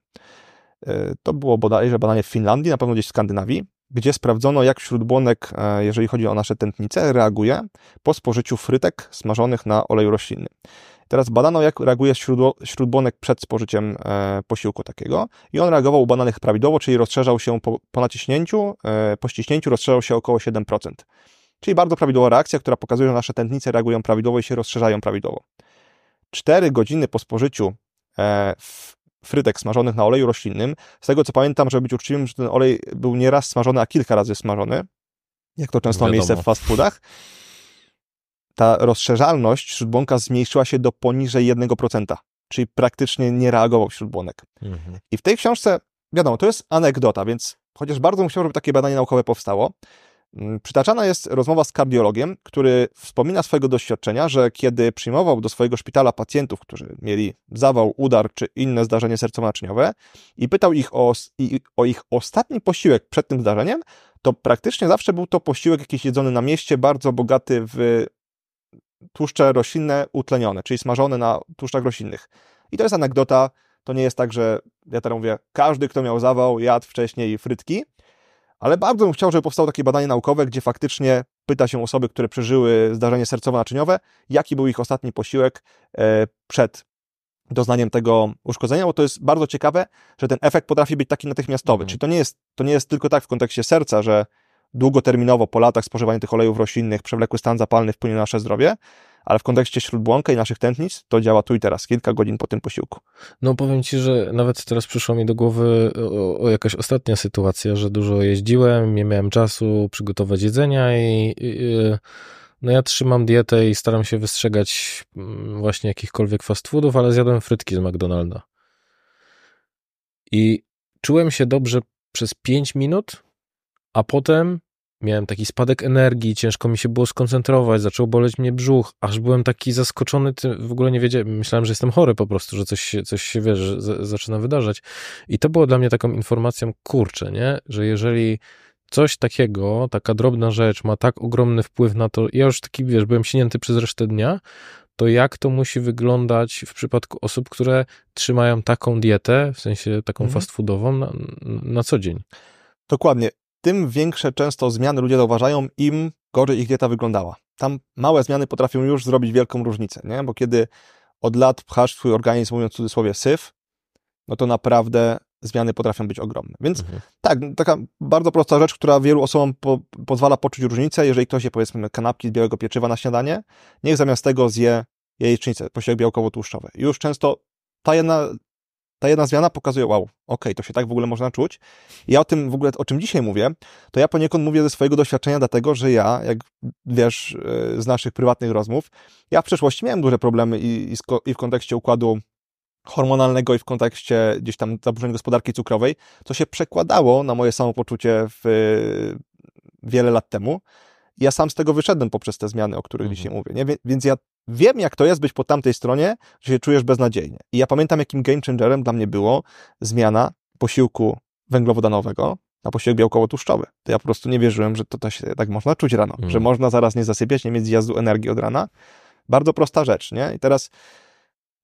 E, to było bodajże badanie w Finlandii, na pewno gdzieś w Skandynawii, gdzie sprawdzono, jak śródbłonek, e, jeżeli chodzi o nasze tętnice, reaguje po spożyciu frytek smażonych na oleju roślinnym. Teraz badano, jak reaguje śródbłonek przed spożyciem e, posiłku takiego i on reagował u bananych prawidłowo, czyli rozszerzał się po, po naciśnięciu, e, po ściśnięciu rozszerzał się około 7%. Czyli bardzo prawidłowa reakcja, która pokazuje, że nasze tętnice reagują prawidłowo i się rozszerzają prawidłowo. 4 godziny po spożyciu frytek smażonych na oleju roślinnym. Z tego co pamiętam, żeby być uczciwym, że ten olej był nie raz smażony, a kilka razy smażony, jak to często ma miejsce w fast foodach. Ta rozszerzalność śródbłonka zmniejszyła się do poniżej 1%, czyli praktycznie nie reagował śródbłonek. Mhm. I w tej książce, wiadomo, to jest anegdota, więc chociaż bardzo bym chciał, żeby takie badanie naukowe powstało, przytaczana jest rozmowa z kardiologiem, który wspomina swojego doświadczenia, że kiedy przyjmował do swojego szpitala pacjentów, którzy mieli zawał, udar czy inne zdarzenie sercowo-naczyniowe i pytał ich o, o ich ostatni posiłek przed tym zdarzeniem, to praktycznie zawsze był to posiłek jakiś jedzony na mieście, bardzo bogaty w tłuszcze roślinne utlenione, czyli smażone na tłuszczach roślinnych. I to jest anegdota, to nie jest tak, że ja teraz mówię, każdy, kto miał zawał, jadł wcześniej frytki, ale bardzo bym chciał, żeby powstało takie badanie naukowe, gdzie faktycznie pyta się osoby, które przeżyły zdarzenie sercowo-naczyniowe, jaki był ich ostatni posiłek e, przed doznaniem tego uszkodzenia, bo to jest bardzo ciekawe, że ten efekt potrafi być taki natychmiastowy. Mhm. Czyli to nie, jest, to nie jest tylko tak w kontekście serca, że długoterminowo po latach spożywania tych olejów roślinnych przewlekły stan zapalny wpłynie na nasze zdrowie, ale w kontekście śródbłąka i naszych tętnic to działa tu i teraz, kilka godzin po tym posiłku. No powiem ci, że nawet teraz przyszła mi do głowy o, o jakaś ostatnia sytuacja, że dużo jeździłem, nie miałem czasu przygotować jedzenia i, i no ja trzymam dietę i staram się wystrzegać mm, właśnie jakichkolwiek fast foodów, ale zjadłem frytki z McDonalda. I czułem się dobrze przez 5 minut, a potem miałem taki spadek energii, ciężko mi się było skoncentrować, zaczął boleć mnie brzuch, aż byłem taki zaskoczony, w ogóle nie wiedziałem, myślałem, że jestem chory po prostu, że coś się, coś się wiesz, że zaczyna wydarzać. I to było dla mnie taką informacją, kurczę, nie, że jeżeli coś takiego, taka drobna rzecz ma tak ogromny wpływ na to, ja już taki, wiesz, byłem sinięty przez resztę dnia, to jak to musi wyglądać w przypadku osób, które trzymają taką dietę, w sensie taką mhm. fast foodową na, na co dzień? Dokładnie. Tym większe często zmiany ludzie zauważają, im gorzej ich dieta wyglądała. Tam małe zmiany potrafią już zrobić wielką różnicę, nie? Bo kiedy od lat pchasz swój organizm, mówiąc w cudzysłowie, syf, no to naprawdę zmiany potrafią być ogromne. Więc mhm. tak, taka bardzo prosta rzecz, która wielu osobom po, pozwala poczuć różnicę, jeżeli ktoś je powiedzmy kanapki z białego pieczywa na śniadanie, niech zamiast tego zje jajecznicę, posiłek białkowo-tłuszczowy. już często ta jedna, ta jedna zmiana pokazuje, wow, okej, okay, to się tak w ogóle można czuć. I ja o tym w ogóle, o czym dzisiaj mówię, to ja poniekąd mówię ze swojego doświadczenia, dlatego, że ja, jak wiesz e, z naszych prywatnych rozmów, ja w przeszłości miałem duże problemy i, i, i w kontekście układu hormonalnego i w kontekście gdzieś tam zaburzeń gospodarki cukrowej, co się przekładało na moje samopoczucie w, wiele lat temu. Ja sam z tego wyszedłem poprzez te zmiany, o których mhm. dzisiaj mówię. Nie? Więc ja wiem, jak to jest być po tamtej stronie, że się czujesz beznadziejnie. I ja pamiętam, jakim game changerem dla mnie było zmiana posiłku węglowodanowego na posiłek białkowo-tłuszczowy. To ja po prostu nie wierzyłem, że to, to się tak można czuć rano, mhm. że można zaraz nie zasypiać, nie mieć zjazdu energii od rana. Bardzo prosta rzecz, nie? I teraz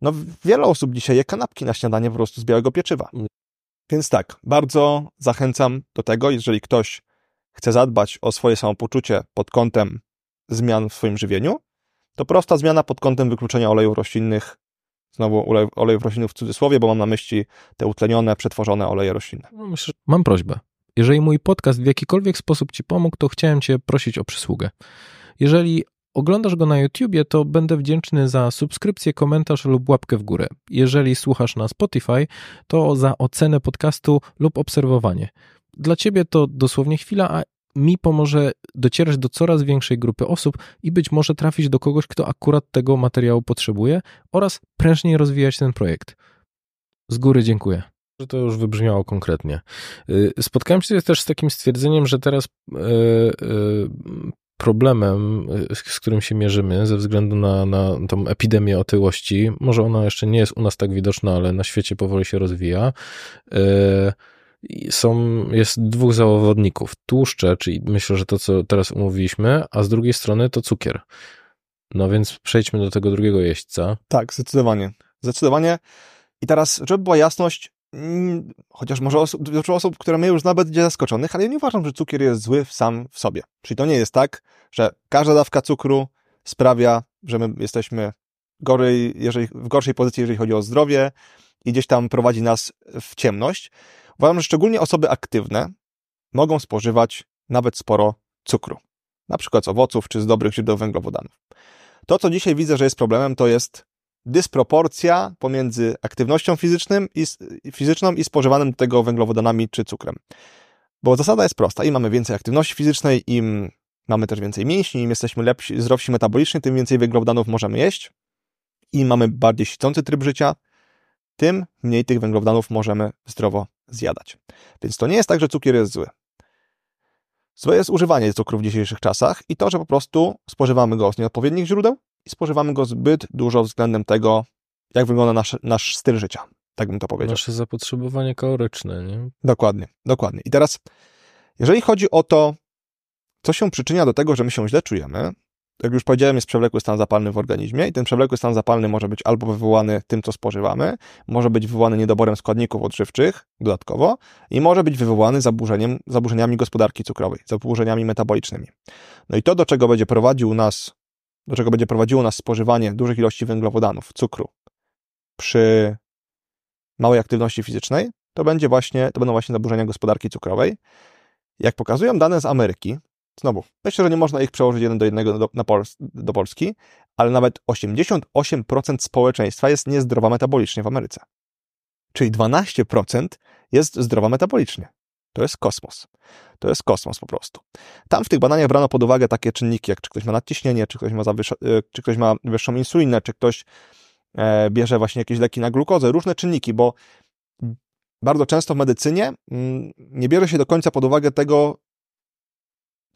no, wiele osób dzisiaj je kanapki na śniadanie po prostu z białego pieczywa. Mm. Więc tak, bardzo zachęcam do tego, jeżeli ktoś chce zadbać o swoje samopoczucie pod kątem zmian w swoim żywieniu, to prosta zmiana pod kątem wykluczenia olejów roślinnych, znowu olejów roślinnych w cudzysłowie, bo mam na myśli te utlenione, przetworzone oleje roślinne. No, mam prośbę. Jeżeli mój podcast w jakikolwiek sposób Ci pomógł, to chciałem Cię prosić o przysługę. Jeżeli oglądasz go na YouTubie, to będę wdzięczny za subskrypcję, komentarz lub łapkę w górę. Jeżeli słuchasz na Spotify, to za ocenę podcastu lub obserwowanie. Dla ciebie to dosłownie chwila, a mi pomoże docierać do coraz większej grupy osób i być może trafić do kogoś, kto akurat tego materiału potrzebuje oraz prężniej rozwijać ten projekt. Z góry dziękuję że to już wybrzmiało konkretnie. Y, spotkałem się też z takim stwierdzeniem, że teraz y, y, problemem, z którym się mierzymy ze względu na, na tą epidemię otyłości, może ona jeszcze nie jest u nas tak widoczna, ale na świecie powoli się rozwija, są, jest dwóch zawodników. Tłuszcze, czyli myślę, że to, co teraz umówiliśmy, a z drugiej strony to cukier. No więc przejdźmy do tego drugiego jeźdźca. Tak, zdecydowanie. Zdecydowanie. I teraz, żeby była jasność, chociaż może osób, dużo osób, które mnie już zna, będzie zaskoczonych, ale ja nie uważam, że cukier jest zły sam w sobie. Czyli to nie jest tak, że każda dawka cukru sprawia, że my jesteśmy jeżeli, w gorszej pozycji, jeżeli chodzi o zdrowie i gdzieś tam prowadzi nas w ciemność. Uważam, że szczególnie osoby aktywne mogą spożywać nawet sporo cukru. Na przykład z owoców czy z dobrych źródeł węglowodanów. To, co dzisiaj widzę, że jest problemem, to jest dysproporcja pomiędzy aktywnością fizycznym i, fizyczną i spożywanym tego węglowodanami czy cukrem. Bo zasada jest prosta. Im mamy więcej aktywności fizycznej, im mamy też więcej mięśni, im jesteśmy lepsi, zdrowsi metabolicznie, tym więcej węglowodanów możemy jeść. Im mamy bardziej świecący tryb życia, tym mniej tych węglowodanów możemy zdrowo zjadać. Więc to nie jest tak, że cukier jest zły. Złe jest używanie cukru w dzisiejszych czasach i to, że po prostu spożywamy go z nieodpowiednich źródeł i spożywamy go zbyt dużo względem tego, jak wygląda nasz, nasz styl życia. Tak bym to powiedział. Nasze zapotrzebowanie kaloryczne, nie? Dokładnie, dokładnie. I teraz, jeżeli chodzi o to, co się przyczynia do tego, że my się źle czujemy, jak już powiedziałem, jest przewlekły stan zapalny w organizmie i ten przewlekły stan zapalny może być albo wywołany tym, co spożywamy, może być wywołany niedoborem składników odżywczych dodatkowo i może być wywołany zaburzeniem, zaburzeniami gospodarki cukrowej, zaburzeniami metabolicznymi. No i to, do czego będzie prowadził nas do czego będzie prowadziło nas spożywanie dużych ilości węglowodanów, cukru przy małej aktywności fizycznej, to będzie właśnie, to będą właśnie zaburzenia gospodarki cukrowej. Jak pokazują dane z Ameryki, znowu, myślę, że nie można ich przełożyć jeden do jednego do, na Pol do Polski, ale nawet 88% społeczeństwa jest niezdrowa metabolicznie w Ameryce. Czyli 12% jest zdrowa metabolicznie. To jest kosmos. To jest kosmos po prostu. Tam w tych badaniach brano pod uwagę takie czynniki, jak czy ktoś ma nadciśnienie, czy ktoś ma, e, czy ktoś ma wyższą insulinę, czy ktoś e, bierze właśnie jakieś leki na glukozę, różne czynniki, bo bardzo często w medycynie mm, nie bierze się do końca pod uwagę tego,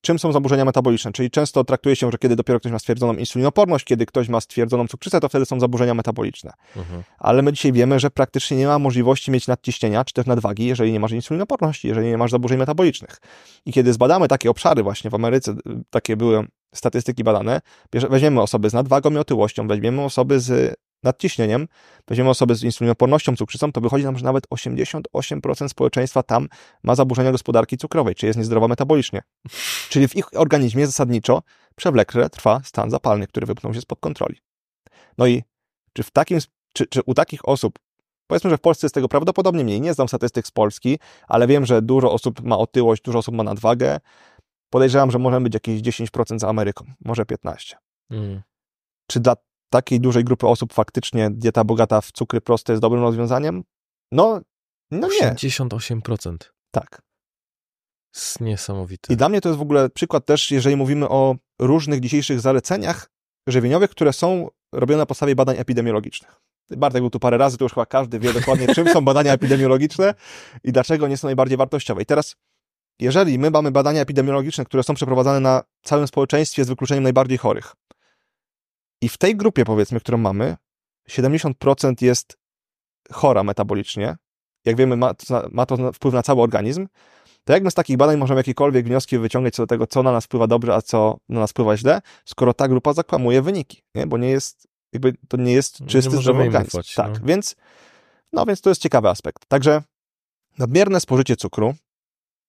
czym są zaburzenia metaboliczne. Czyli często traktuje się, że kiedy dopiero ktoś ma stwierdzoną insulinoporność, kiedy ktoś ma stwierdzoną cukrzycę, to wtedy są zaburzenia metaboliczne. Mhm. Ale my dzisiaj wiemy, że praktycznie nie ma możliwości mieć nadciśnienia czy też nadwagi, jeżeli nie masz insulinoporności, jeżeli nie masz zaburzeń metabolicznych. I kiedy zbadamy takie obszary właśnie w Ameryce, takie były statystyki badane, weźmiemy osoby z nadwagą i otyłością, weźmiemy osoby z nadciśnieniem, weźmiemy osoby z insulinopornością, cukrzycą, to wychodzi nam, że nawet 88% społeczeństwa tam ma zaburzenia gospodarki cukrowej, czy jest niezdrowa metabolicznie. Czyli w ich organizmie zasadniczo przewlekle trwa stan zapalny, który wypchnął się spod kontroli. No i czy w takim, czy, czy u takich osób, powiedzmy, że w Polsce jest tego prawdopodobnie mniej, nie znam statystyk z Polski, ale wiem, że dużo osób ma otyłość, dużo osób ma nadwagę, podejrzewam, że możemy być jakieś 10% za Ameryką, może 15%. Mm. Czy dla takiej dużej grupy osób faktycznie dieta bogata w cukry proste jest dobrym rozwiązaniem? No, no nie. 88%. Tak. Jest niesamowite. I dla mnie to jest w ogóle przykład też, jeżeli mówimy o różnych dzisiejszych zaleceniach żywieniowych, które są robione na podstawie badań epidemiologicznych. Bartek był tu parę razy, to już chyba każdy wie dokładnie, czym są badania epidemiologiczne i dlaczego nie są najbardziej wartościowe. I teraz, jeżeli my mamy badania epidemiologiczne, które są przeprowadzane na całym społeczeństwie z wykluczeniem najbardziej chorych, i w tej grupie, powiedzmy, którą mamy, 70% jest chora metabolicznie. Jak wiemy, ma to, ma to wpływ na cały organizm. To jak my z takich badań możemy jakiekolwiek wnioski wyciągać co do tego, co na nas wpływa dobrze, a co na nas wpływa źle, skoro ta grupa zakłamuje wyniki, nie? bo nie jest, jakby to nie jest czysty, nie zdrowy organizm. Ufać, tak, no. więc, no więc to jest ciekawy aspekt. Także nadmierne spożycie cukru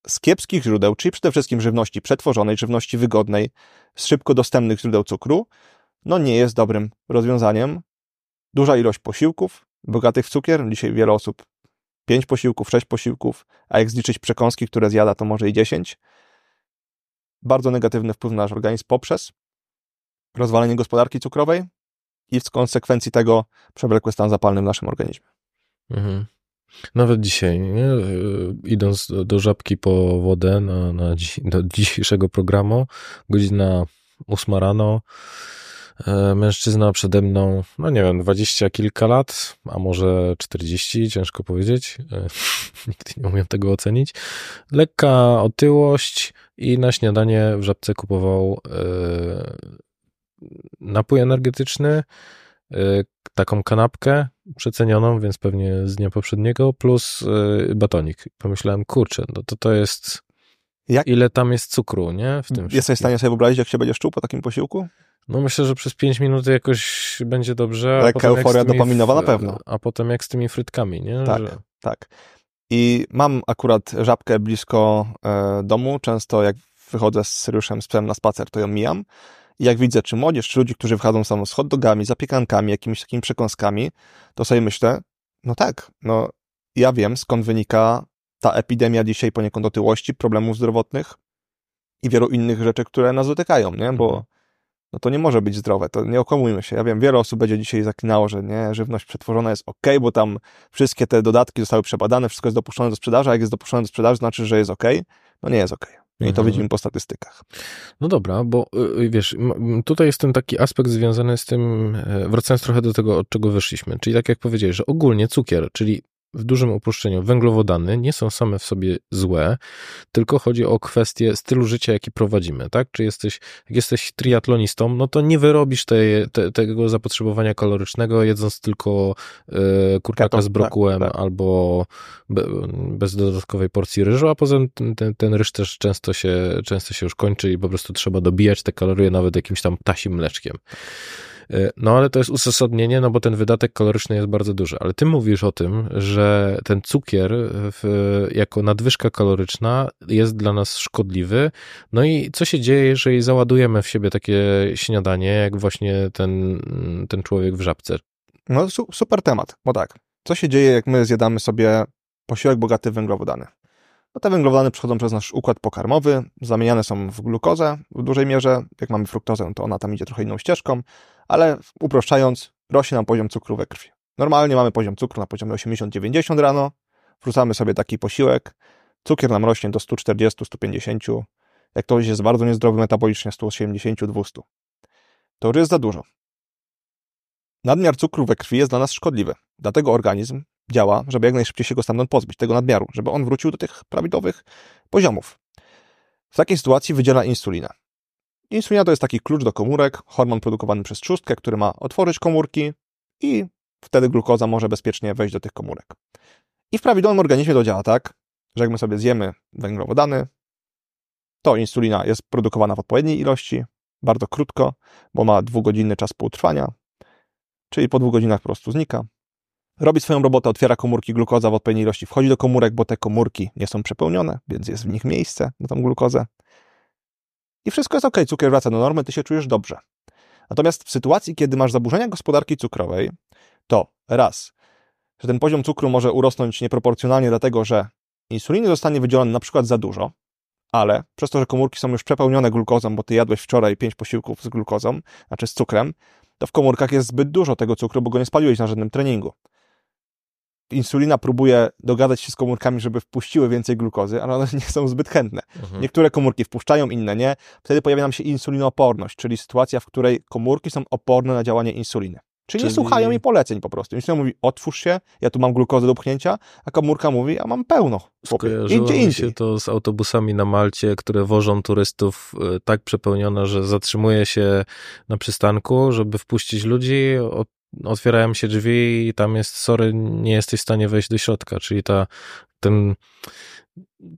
z kiepskich źródeł, czyli przede wszystkim żywności przetworzonej, żywności wygodnej, z szybko dostępnych źródeł cukru, no nie jest dobrym rozwiązaniem. Duża ilość posiłków, bogatych w cukier, dzisiaj wiele osób 5 posiłków, 6 posiłków, a jak zliczyć przekąski, które zjada, to może i 10. Bardzo negatywny wpływ na nasz organizm poprzez rozwalenie gospodarki cukrowej i w konsekwencji tego przewlekły stan zapalny w naszym organizmie. Mhm. Nawet dzisiaj, nie? idąc do, żabki po wodę na, na do dzisiejszego programu, godzina 8 rano, mężczyzna przede mną, no nie wiem, dwadzieścia kilka lat, a może czterdzieści, ciężko powiedzieć. E, nigdy nie umiem tego ocenić. Lekka otyłość i na śniadanie w żabce kupował e, napój energetyczny, taką kanapkę przecenioną, więc pewnie z dnia poprzedniego, plus batonik. Pomyślałem, kurczę, no to to jest... Jak? Ile tam jest cukru, nie? W tym Jesteś w stanie sobie wyobrazić, jak się będziesz czuł po takim posiłku? No myślę, że przez 5 minut jakoś będzie dobrze. Lekka euforia dopaminowa na pewno. A potem jak z tymi frytkami, nie? Tak, że... tak. I mam akurat żabkę blisko e, domu. Często jak wychodzę z Syriuszem, z psem na spacer, to ją mijam. I jak widzę, czy młodzież, czy ludzi, którzy wchodzą samo z hot dogami, zapiekankami, jakimiś takimi przekąskami, to sobie myślę, no tak, no ja wiem, skąd wynika ta epidemia dzisiaj poniekąd otyłości, problemów zdrowotnych i wielu innych rzeczy, które nas dotykają, nie? Bo mhm no to nie może być zdrowe, to nie okłamujmy się. Ja wiem, wiele osób będzie dzisiaj zaklinało, że nie, żywność przetworzona jest ok, bo tam wszystkie te dodatki zostały przebadane, wszystko jest dopuszczone do sprzedaży, a jak jest dopuszczone do sprzedaży, znaczy, że jest ok. No nie jest ok. I to mhm. widzimy po statystykach. No dobra, bo y, y, wiesz, tutaj jest ten taki aspekt związany z tym, e, wracając trochę do tego, od czego wyszliśmy, czyli tak jak powiedziałeś, że ogólnie cukier, czyli w dużym uproszczeniu węglowodany nie są same w sobie złe, tylko chodzi o kwestię stylu życia, jaki prowadzimy, tak? Czy jesteś, jak jesteś triatlonistą, no to nie wyrobisz tej, te, tego zapotrzebowania kalorycznego, jedząc tylko y, kurczaka z tak, brokułem tak, tak. albo be, bez dodatkowej porcji ryżu, a poza tym ten, ten ryż też często się, często się już kończy i po prostu trzeba dobijać te kalorie nawet jakimś tam ptasim mleczkiem. E, no ale to jest uzasadnienie, no bo ten wydatek kaloryczny jest bardzo duży. Ale ty mówisz o tym, że ten cukier w, jako nadwyżka kaloryczna jest dla nas szkodliwy. No i co się dzieje, jeżeli załadujemy w siebie takie śniadanie, jak właśnie ten, ten człowiek w żabce? No super temat, bo tak. Co się dzieje, jak my zjadamy sobie posiłek bogaty w węglowodany? no te węglowodany przechodzą przez nasz układ pokarmowy, zamieniane są w glukozę w dużej mierze. Jak mamy fruktozę, to ona tam idzie trochę inną ścieżką, ale uproszczając, rośnie nam poziom cukru we krwi. Normalnie mamy poziom cukru na poziomie 80-90 rano, wrzucamy sobie taki posiłek, cukier nam rośnie do 140-150, jak ktoś jest bardzo niezdrowy metabolicznie 180-200. To już jest za dużo. Nadmiar cukru we krwi jest dla nas szkodliwy, dlatego organizm działa, żeby jak najszybciej się go stamtąd pozbyć, tego nadmiaru, żeby on wrócił do tych prawidłowych poziomów. W takiej sytuacji wydziela insulinę. Insulina to jest taki klucz do komórek, hormon produkowany przez trzustkę, który ma otworzyć komórki i wtedy glukoza może bezpiecznie wejść do tych komórek. I w prawidłowym organizmie to działa tak, że jak my sobie zjemy węglowodany, to insulina jest produkowana w odpowiedniej ilości, bardzo krótko, bo ma dwugodzinny czas półtrwania, czyli po dwóch godzinach po prostu znika. Robi swoją robotę, otwiera komórki, glukoza w odpowiedniej ilości wchodzi do komórek, bo te komórki nie są przepełnione, więc jest w nich miejsce na tą glukozę. I wszystko jest ok, cukier wraca do normy, ty się czujesz dobrze. Natomiast w sytuacji, kiedy masz zaburzenia gospodarki cukrowej, to raz, że ten poziom cukru może urosnąć nieproporcjonalnie, dlatego że insuliny zostanie wydzielone na przykład za dużo, ale przez to, że komórki są już przepełnione glukozą, bo ty jadłeś wczoraj pięć posiłków z glukozą, znaczy z cukrem, to w komórkach jest zbyt dużo tego cukru, bo go nie spaliłeś na żadnym treningu. Insulina próbuje dogadać się z komórkami, żeby wpuściły więcej glukozy, ale one nie są zbyt chętne. Mhm. Niektóre komórki wpuszczają, inne nie. Wtedy pojawia nam się insulinooporność, czyli sytuacja, w której komórki są oporne na działanie insuliny. Czyli, Czyli, nie słuchają mi poleceń po prostu. Insulina mówi, otwórz się, ja tu mam glukozę do pchnięcia, a komórka mówi, ja mam pełno. Skojarzyło mi się to z autobusami na Malcie, które wożą turystów e, tak przepełnione, że zatrzymuje się na przystanku, żeby wpuścić ludzi, otwierają się drzwi i tam jest, sorry, nie jesteś w stanie wejść do środka. Czyli ta, ten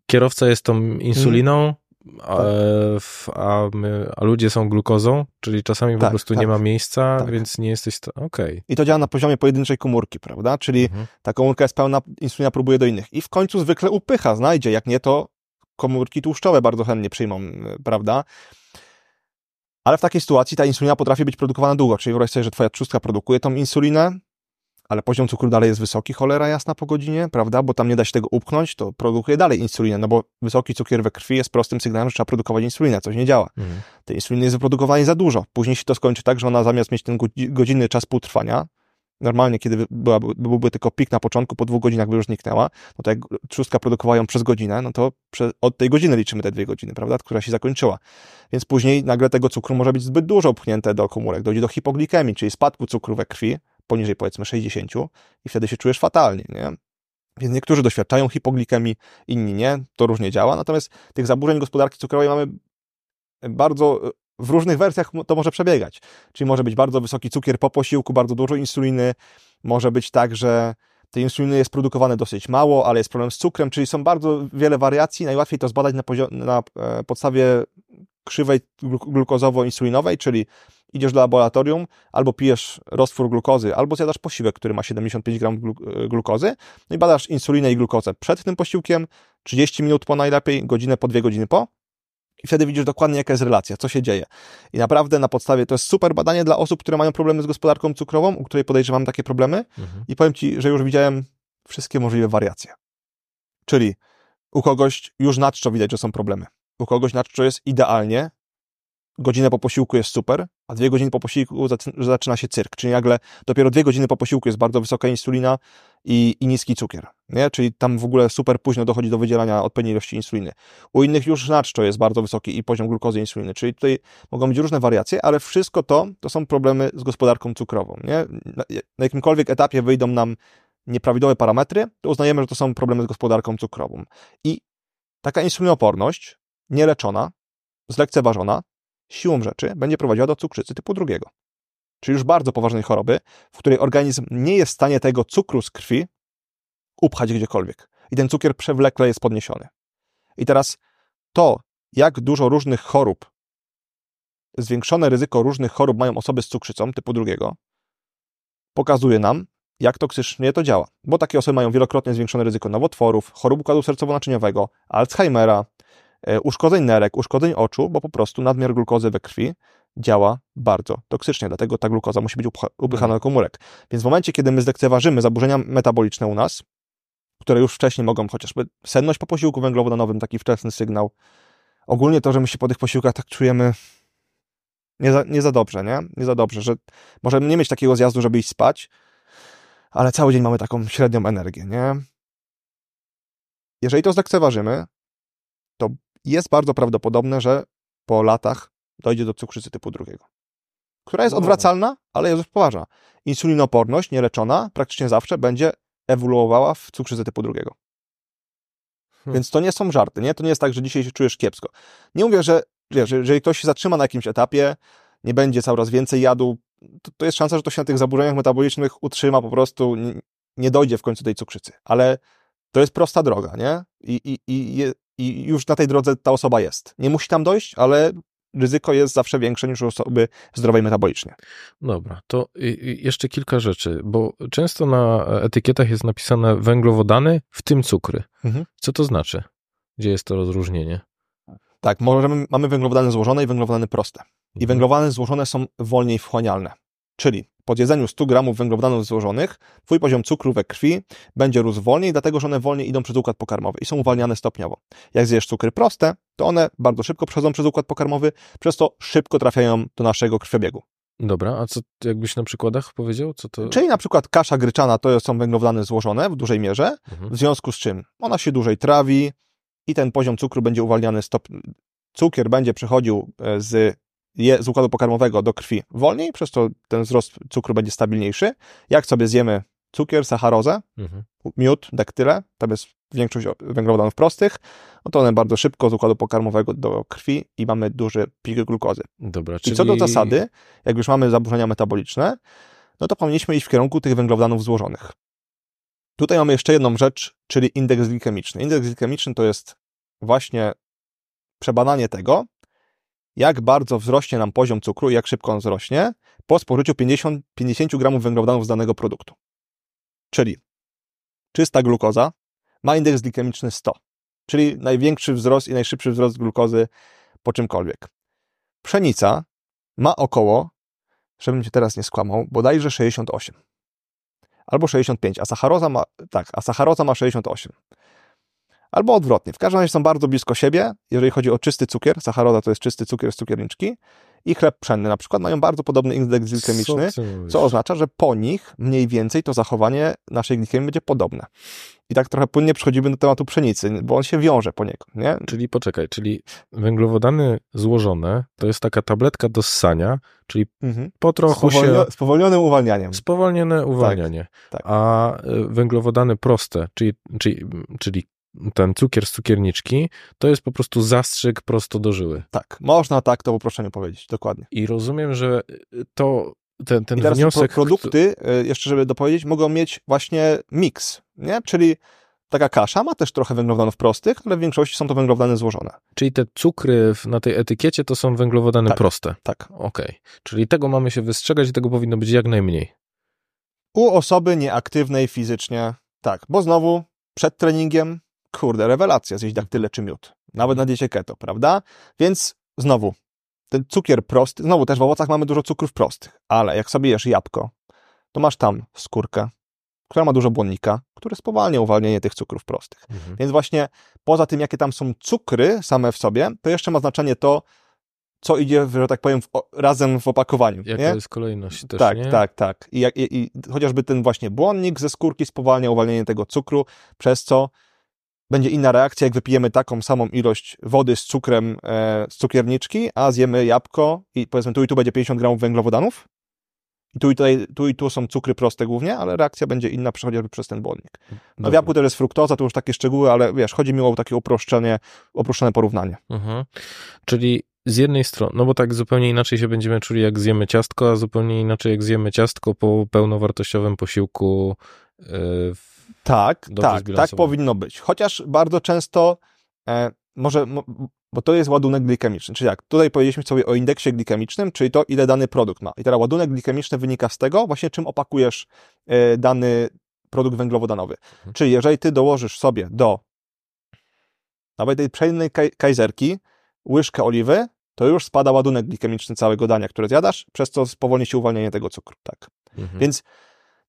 kierowca jest tą insuliną, mm a, tak. a, my, a, ludzie są glukozą, czyli czasami tak, po prostu tak, nie ma miejsca, tak. więc nie jesteś. Okej. Okay. I to działa na poziomie pojedynczej komórki, prawda? Czyli mhm. ta komórka jest pełna, insulina próbuje do innych. I w końcu zwykle upycha, znajdzie. Jak nie, to komórki tłuszczowe bardzo chętnie przyjmą, prawda? Ale w takiej sytuacji ta insulina potrafi być produkowana długo, czyli wyobraź sobie, że twoja trzustka produkuje tą insulinę, ale poziom cukru dalej jest wysoki, cholera jasna po godzinie, prawda? Bo tam nie da się tego upchnąć, to produkuje dalej insulinę, no bo wysoki cukier we krwi jest prostym sygnałem, że trzeba produkować insulinę, coś nie działa. Mhm. Tej insuliny jest wyprodukowane za dużo. Później się to skończy tak, że ona zamiast mieć ten godzinny czas półtrwania, normalnie, kiedy była, byłby tylko pik na początku, po dwóch godzinach by już zniknęła, no to jak trzustka produkowała ją przez godzinę, no to od tej godziny liczymy te dwie godziny, prawda, która się zakończyła. Więc później nagle tego cukru może być zbyt dużo upchnięte do komórek, dojdzie do hipoglikemii, czyli spadku cukru we krwi, poniżej powiedzmy 60 i wtedy się czujesz fatalnie, nie? Więc niektórzy doświadczają hipoglikemii, inni nie, to różnie działa. Natomiast tych zaburzeń gospodarki cukrowej mamy bardzo w różnych wersjach to może przebiegać. Czyli może być bardzo wysoki cukier po posiłku, bardzo dużo insuliny, może być tak, że tej insuliny jest produkowane dosyć mało, ale jest problem z cukrem, czyli są bardzo wiele wariacji. Najłatwiej to zbadać na, na e, podstawie krzywej glukozowo-insulinowej, czyli idziesz do laboratorium, albo pijesz roztwór glukozy, albo zjadasz posiłek, który ma 75 gram e, glukozy, no i badasz insulinę i glukozę przed tym posiłkiem, 30 minut po najlepiej, godzinę po, dwie godziny po, i wtedy widzisz dokładnie, jaka jest relacja, co się dzieje. I naprawdę na podstawie, to jest super badanie dla osób, które mają problemy z gospodarką cukrową, u której podejrzewam takie problemy. Mhm. I powiem Ci, że już widziałem wszystkie możliwe wariacje. Czyli u kogoś już na czczo widać, że są problemy. U kogoś na czczo jest idealnie, godzinę po posiłku jest super, a dwie godziny po posiłku zaczyna się cyrk, czyli nagle dopiero dwie godziny po posiłku jest bardzo wysoka insulina i, i niski cukier, nie? czyli tam w ogóle super późno dochodzi do wydzielania odpowiedniej ilości insuliny. U innych już znaczko jest bardzo wysoki i poziom glukozy i insuliny, czyli tutaj mogą być różne wariacje, ale wszystko to, to są problemy z gospodarką cukrową. Nie? Na jakimkolwiek etapie wyjdą nam nieprawidłowe parametry, to uznajemy, że to są problemy z gospodarką cukrową. I taka insulinooporność, nieleczona, zlekceważona, siłą rzeczy będzie prowadziła do cukrzycy typu drugiego. Czyli już bardzo poważnej choroby, w której organizm nie jest w stanie tego cukru z krwi upchać gdziekolwiek. I ten cukier przewlekle jest podniesiony. I teraz to, jak dużo różnych chorób, zwiększone ryzyko różnych chorób mają osoby z cukrzycą typu drugiego, pokazuje nam, jak toksycznie to działa. Bo takie osoby mają wielokrotnie zwiększone ryzyko nowotworów, chorób układu sercowo-naczyniowego, Alzheimera, uszkodzeń nerek, uszkodzeń oczu, bo po prostu nadmiar glukozy we krwi działa bardzo toksycznie, dlatego ta glukoza musi być upychana do komórek. Więc w momencie, kiedy my zlekceważymy zaburzenia metaboliczne u nas, które już wcześniej mogą chociażby senność po posiłku węglowodanowym, taki wczesny sygnał. Ogólnie to, że my się po tych posiłkach tak czujemy nie za, nie za dobrze, nie? Nie za dobrze, że możemy nie mieć takiego zjazdu, żeby iść spać, ale cały dzień mamy taką średnią energię, nie? Jeżeli to zlekceważymy, to jest bardzo prawdopodobne, że po latach dojdzie do cukrzycy typu drugiego, która jest No. odwracalna, ale jest już poważna. Insulinoporność nieleczona praktycznie zawsze będzie ewoluowała w cukrzycę typu drugiego. Hmm. Więc to nie są żarty, nie? To nie jest tak, że dzisiaj się czujesz kiepsko. Nie mówię, że wiesz, jeżeli ktoś się zatrzyma na jakimś etapie, nie będzie coraz więcej jadł, to, to jest szansa, że to się na tych zaburzeniach metabolicznych utrzyma po prostu, nie, nie dojdzie w końcu tej cukrzycy. Ale to jest prosta droga, nie? I, i, i, I już na tej drodze ta osoba jest. Nie musi tam dojść, ale ryzyko jest zawsze większe niż u osoby zdrowej metabolicznie. Dobra, to jeszcze kilka rzeczy, bo często na etykietach jest napisane węglowodany, w tym cukry. Mhm. Co to znaczy? Gdzie jest to rozróżnienie? Tak, możemy, mamy węglowodany złożone i węglowodany proste. I Mhm. węglowodany złożone są wolniej wchłanialne. Czyli po jedzeniu 100 gramów węglowodanów złożonych, twój poziom cukru we krwi będzie rósł wolniej, dlatego że one wolniej idą przez układ pokarmowy i są uwalniane stopniowo. Jak zjesz cukry proste, to one bardzo szybko przechodzą przez układ pokarmowy, przez to szybko trafiają do naszego krwiobiegu. Dobra, a co jakbyś na przykładach powiedział? Co to? Czyli na przykład kasza gryczana to są węglowodany złożone w dużej mierze, Mhm. w związku z czym ona się dłużej trawi i ten poziom cukru będzie uwalniany stop... Cukier będzie przechodził e, z, je, z układu pokarmowego do krwi wolniej, przez to ten wzrost cukru będzie stabilniejszy. Jak sobie zjemy cukier, sacharozę, Mhm. miód, daktyle, tam jest większość węglowodanów prostych, no to one bardzo szybko z układu pokarmowego do krwi i mamy duży pik glukozy. Dobra, I czyli... co do zasady, jak już mamy zaburzenia metaboliczne, no to powinniśmy iść w kierunku tych węglowodanów złożonych. Tutaj mamy jeszcze jedną rzecz, czyli indeks glikemiczny. Indeks glikemiczny to jest właśnie przebadanie tego, jak bardzo wzrośnie nam poziom cukru i jak szybko on wzrośnie po spożyciu 50, 50 gramów węglowodanów z danego produktu. Czyli czysta glukoza ma indeks glikemiczny 100, czyli największy wzrost i najszybszy wzrost glukozy po czymkolwiek. Pszenica ma około, żebym cię teraz nie skłamał, bodajże 68. Albo 65, a sacharoza ma, tak, a sacharoza ma 68. Albo odwrotnie. W każdym razie są bardzo blisko siebie, jeżeli chodzi o czysty cukier. Sacharoza to jest czysty cukier z cukierniczki. I chleb pszenny na przykład mają bardzo podobny indeks glikemiczny, Co co oznacza, że po nich mniej więcej to zachowanie naszej glikemii będzie podobne. I tak trochę płynnie przechodzimy do tematu pszenicy, bo on się wiąże poniekąd, nie? Czyli poczekaj, czyli węglowodany złożone to jest taka tabletka do ssania, czyli Mhm. po trochu się... Spowolnio- spowolnionym uwalnianiem. Spowolnione uwalnianie. tak. A y, węglowodany proste, czyli, czyli, czyli ten cukier z cukierniczki, to jest po prostu zastrzyk prosto do żyły. Tak, można tak to uproszczeniu powiedzieć, dokładnie. I rozumiem, że y, to ten, ten I teraz wniosek... pro, produkty, y, jeszcze żeby dopowiedzieć, mogą mieć właśnie miks, nie? Czyli taka kasza ma też trochę węglowodanów prostych, ale w większości są to węglowodany złożone. Czyli te cukry na tej etykiecie to są węglowodany Tak. proste. Tak. Okej. Czyli tego mamy się wystrzegać i tego powinno być jak najmniej. U osoby nieaktywnej fizycznie, tak, bo znowu przed treningiem, kurde, rewelacja, zjeść daktyle czy miód. Nawet na diecie keto, prawda? Więc znowu, ten cukier prosty, znowu też w owocach mamy dużo cukrów prostych, ale jak sobie jesz jabłko, to masz tam skórkę, która ma dużo błonnika, który spowalnia uwalnianie tych cukrów prostych. Mhm. Więc właśnie poza tym, jakie tam są cukry same w sobie, to jeszcze ma znaczenie to, co idzie, że tak powiem, w, razem w opakowaniu. Jaka nie? jest kolejność też, tak, nie? tak, tak. I, i, I chociażby ten właśnie błonnik ze skórki spowalnia uwalnianie tego cukru, przez co będzie inna reakcja, jak wypijemy taką samą ilość wody z cukrem e, z cukierniczki, a zjemy jabłko i powiedzmy tu i tu będzie 50 gramów węglowodanów. I tu i, tutaj, tu i tu są cukry proste głównie, ale reakcja będzie inna chociażby przez ten błonnik. No w Dobra. jabłku też jest fruktoza, to już takie szczegóły, ale wiesz, chodzi mi o takie uproszczenie, uproszczone porównanie. Mhm. Czyli z jednej strony, no bo tak zupełnie inaczej się będziemy czuli, jak zjemy ciastko, a zupełnie inaczej, jak zjemy ciastko po pełnowartościowym posiłku. Yy, w- Tak, Dobrze tak, tak zbilansowane. powinno być. Chociaż bardzo często e, może, mo, bo to jest ładunek glikemiczny. Czyli jak tutaj powiedzieliśmy sobie o indeksie glikemicznym, czyli to, ile dany produkt ma. I teraz ładunek glikemiczny wynika z tego, właśnie czym opakujesz e, dany produkt węglowodanowy. Mhm. Czyli jeżeli ty dołożysz sobie do nawet tej pszennej kaj, kajzerki łyżkę oliwy, to już spada ładunek glikemiczny całego dania, które zjadasz, przez co spowolni się uwalnianie tego cukru. Tak. mhm. Więc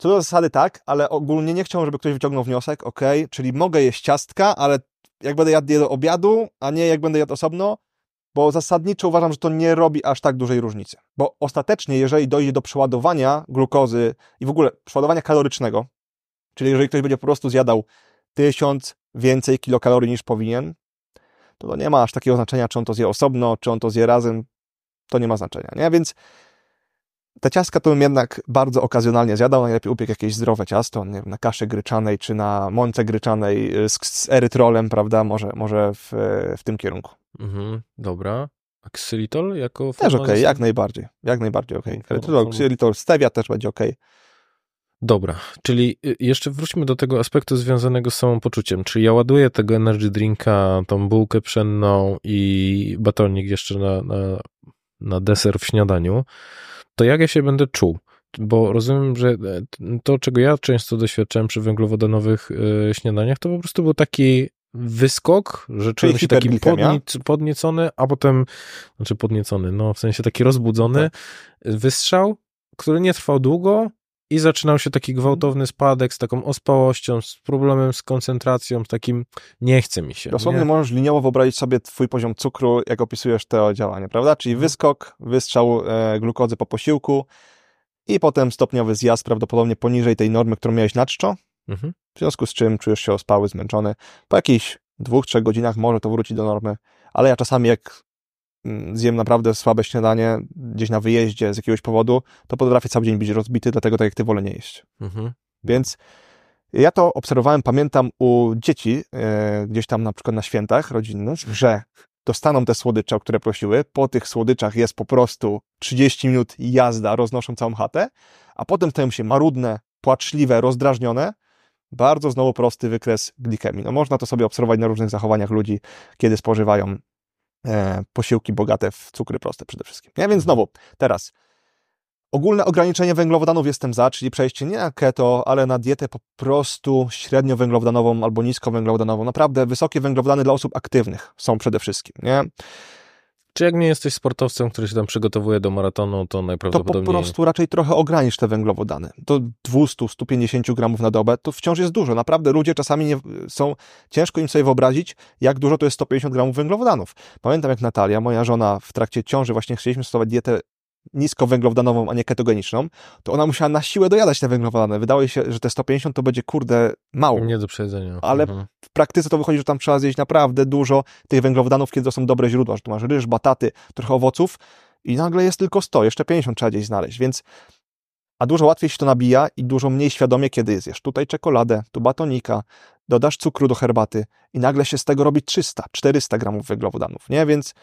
Co do zasady tak, ale ogólnie nie chciałbym, żeby ktoś wyciągnął wniosek, ok, czyli mogę jeść ciastka, ale jak będę jadł je do obiadu, a nie jak będę jadł osobno, bo zasadniczo uważam, że to nie robi aż tak dużej różnicy. Bo ostatecznie, jeżeli dojdzie do przeładowania glukozy i w ogóle przeładowania kalorycznego, czyli jeżeli ktoś będzie po prostu zjadał tysiąc więcej kilokalorii niż powinien, to to nie ma aż takiego znaczenia, czy on to zje osobno, czy on to zje razem, to nie ma znaczenia, nie? Więc te ciastka to bym jednak bardzo okazjonalnie zjadał, najlepiej upiekł jakieś zdrowe ciasto, nie wiem, na kaszy gryczanej, czy na mące gryczanej z, z erytrolem, prawda, może, może w, w tym kierunku. Mhm, dobra. A ksylitol jako Też okej, zastęp- jak najbardziej, jak najbardziej okej. Forma- Erytrol, ksylitol, stevia też będzie okej. Dobra, czyli y, jeszcze wróćmy do tego aspektu związanego z samopoczuciem. Czyli ja ładuję tego energy drinka, tą bułkę pszenną i batonik jeszcze na, na, na deser w śniadaniu, to jak ja się będę czuł? Bo rozumiem, że e, to, czego ja często doświadczałem przy węglowodanowych y, śniadaniach, to po prostu był taki wyskok, że czułem się taki podniec, podniecony, a potem, znaczy podniecony, no w sensie taki rozbudzony, wystrzał, który nie trwał długo i zaczynał się taki gwałtowny spadek z taką ospałością, z problemem z koncentracją, z takim nie chce mi się. Dosłownie nie? możesz liniowo wyobrazić sobie twój poziom cukru, jak opisujesz to działanie, prawda? Czyli Mhm. wyskok, wystrzał e, glukozy po posiłku i potem stopniowy zjazd prawdopodobnie poniżej tej normy, którą miałeś na czczo, Mhm. w związku z czym czujesz się ospały, zmęczony. Po jakichś dwóch, trzech godzinach może to wrócić do normy, ale ja czasami jak zjem naprawdę słabe śniadanie gdzieś na wyjeździe z jakiegoś powodu, to potrafię cały dzień być rozbity, dlatego tak jak ty wolę nie jeść. Mhm. Więc ja to obserwowałem, pamiętam u dzieci, e, gdzieś tam na przykład na świętach rodzinnych, że dostaną te słodycze, o które prosiły. Po tych słodyczach jest po prostu 30 minut jazda, roznoszą całą chatę, a potem stają się marudne, płaczliwe, rozdrażnione. Bardzo znowu prosty wykres glikemii. No można to sobie obserwować na różnych zachowaniach ludzi, kiedy spożywają posiłki bogate w cukry proste przede wszystkim. Ja więc znowu, teraz Ogólne ograniczenie węglowodanów jestem za, czyli przejście nie na keto, ale na dietę po prostu średnio węglowodanową albo nisko węglowodanową. Naprawdę wysokie węglowodany dla osób aktywnych są przede wszystkim, nie? Czy jak nie jesteś sportowcem, który się tam przygotowuje do maratonu, to To po najprawdopodobniej... prostu raczej trochę ogranicz te węglowodany. Do 200-150 gramów na dobę to wciąż jest dużo. Naprawdę ludzie czasami nie, są, ciężko im sobie wyobrazić, jak dużo to jest 150 gramów węglowodanów. Pamiętam jak Natalia, moja żona w trakcie ciąży właśnie chcieliśmy stosować dietę niskowęglowodanową, a nie ketogeniczną, to ona musiała na siłę dojadać te węglowodany. Wydało jej się, że te 150 to będzie kurde mało. Nie do przejedzenia. Ale Mhm. w praktyce to wychodzi, że tam trzeba zjeść naprawdę dużo tych węglowodanów, kiedy to są dobre źródła, że tu masz ryż, bataty, trochę owoców i nagle jest tylko 100, jeszcze 50 trzeba gdzieś znaleźć, więc a dużo łatwiej się to nabija i dużo mniej świadomie, kiedy zjesz tutaj czekoladę, tu batonika, dodasz cukru do herbaty i nagle się z tego robi 300, 400 gramów węglowodanów, nie? Więc,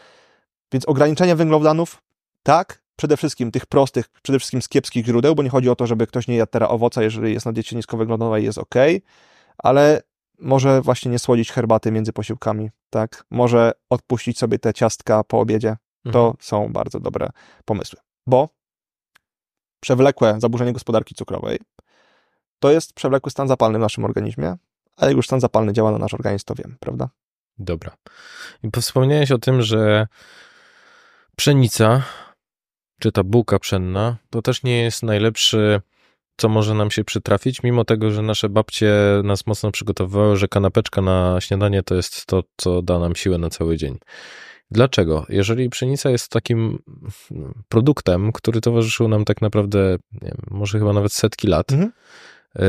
więc ograniczenie węglowodanów, tak, przede wszystkim tych prostych, przede wszystkim z kiepskich źródeł, bo nie chodzi o to, żeby ktoś nie jadł teraz owoca, jeżeli jest na diecie niskowęglowodanowej, jest ok, ale może właśnie nie słodzić herbaty między posiłkami, tak? Może odpuścić sobie te ciastka po obiedzie. To Mhm. są bardzo dobre pomysły. Bo przewlekłe zaburzenie gospodarki cukrowej to jest przewlekły stan zapalny w naszym organizmie, a jak już stan zapalny działa na nasz organizm, to wiem, prawda? Dobra. I wspomniałeś o tym, że pszenica, czy ta bułka pszenna, to też nie jest najlepszy, co może nam się przytrafić, mimo tego, że nasze babcie nas mocno przygotowywały, że kanapeczka na śniadanie to jest to, co da nam siłę na cały dzień. Dlaczego? Jeżeli pszenica jest takim produktem, który towarzyszył nam tak naprawdę, wiem, może chyba nawet setki lat, Mhm. yy,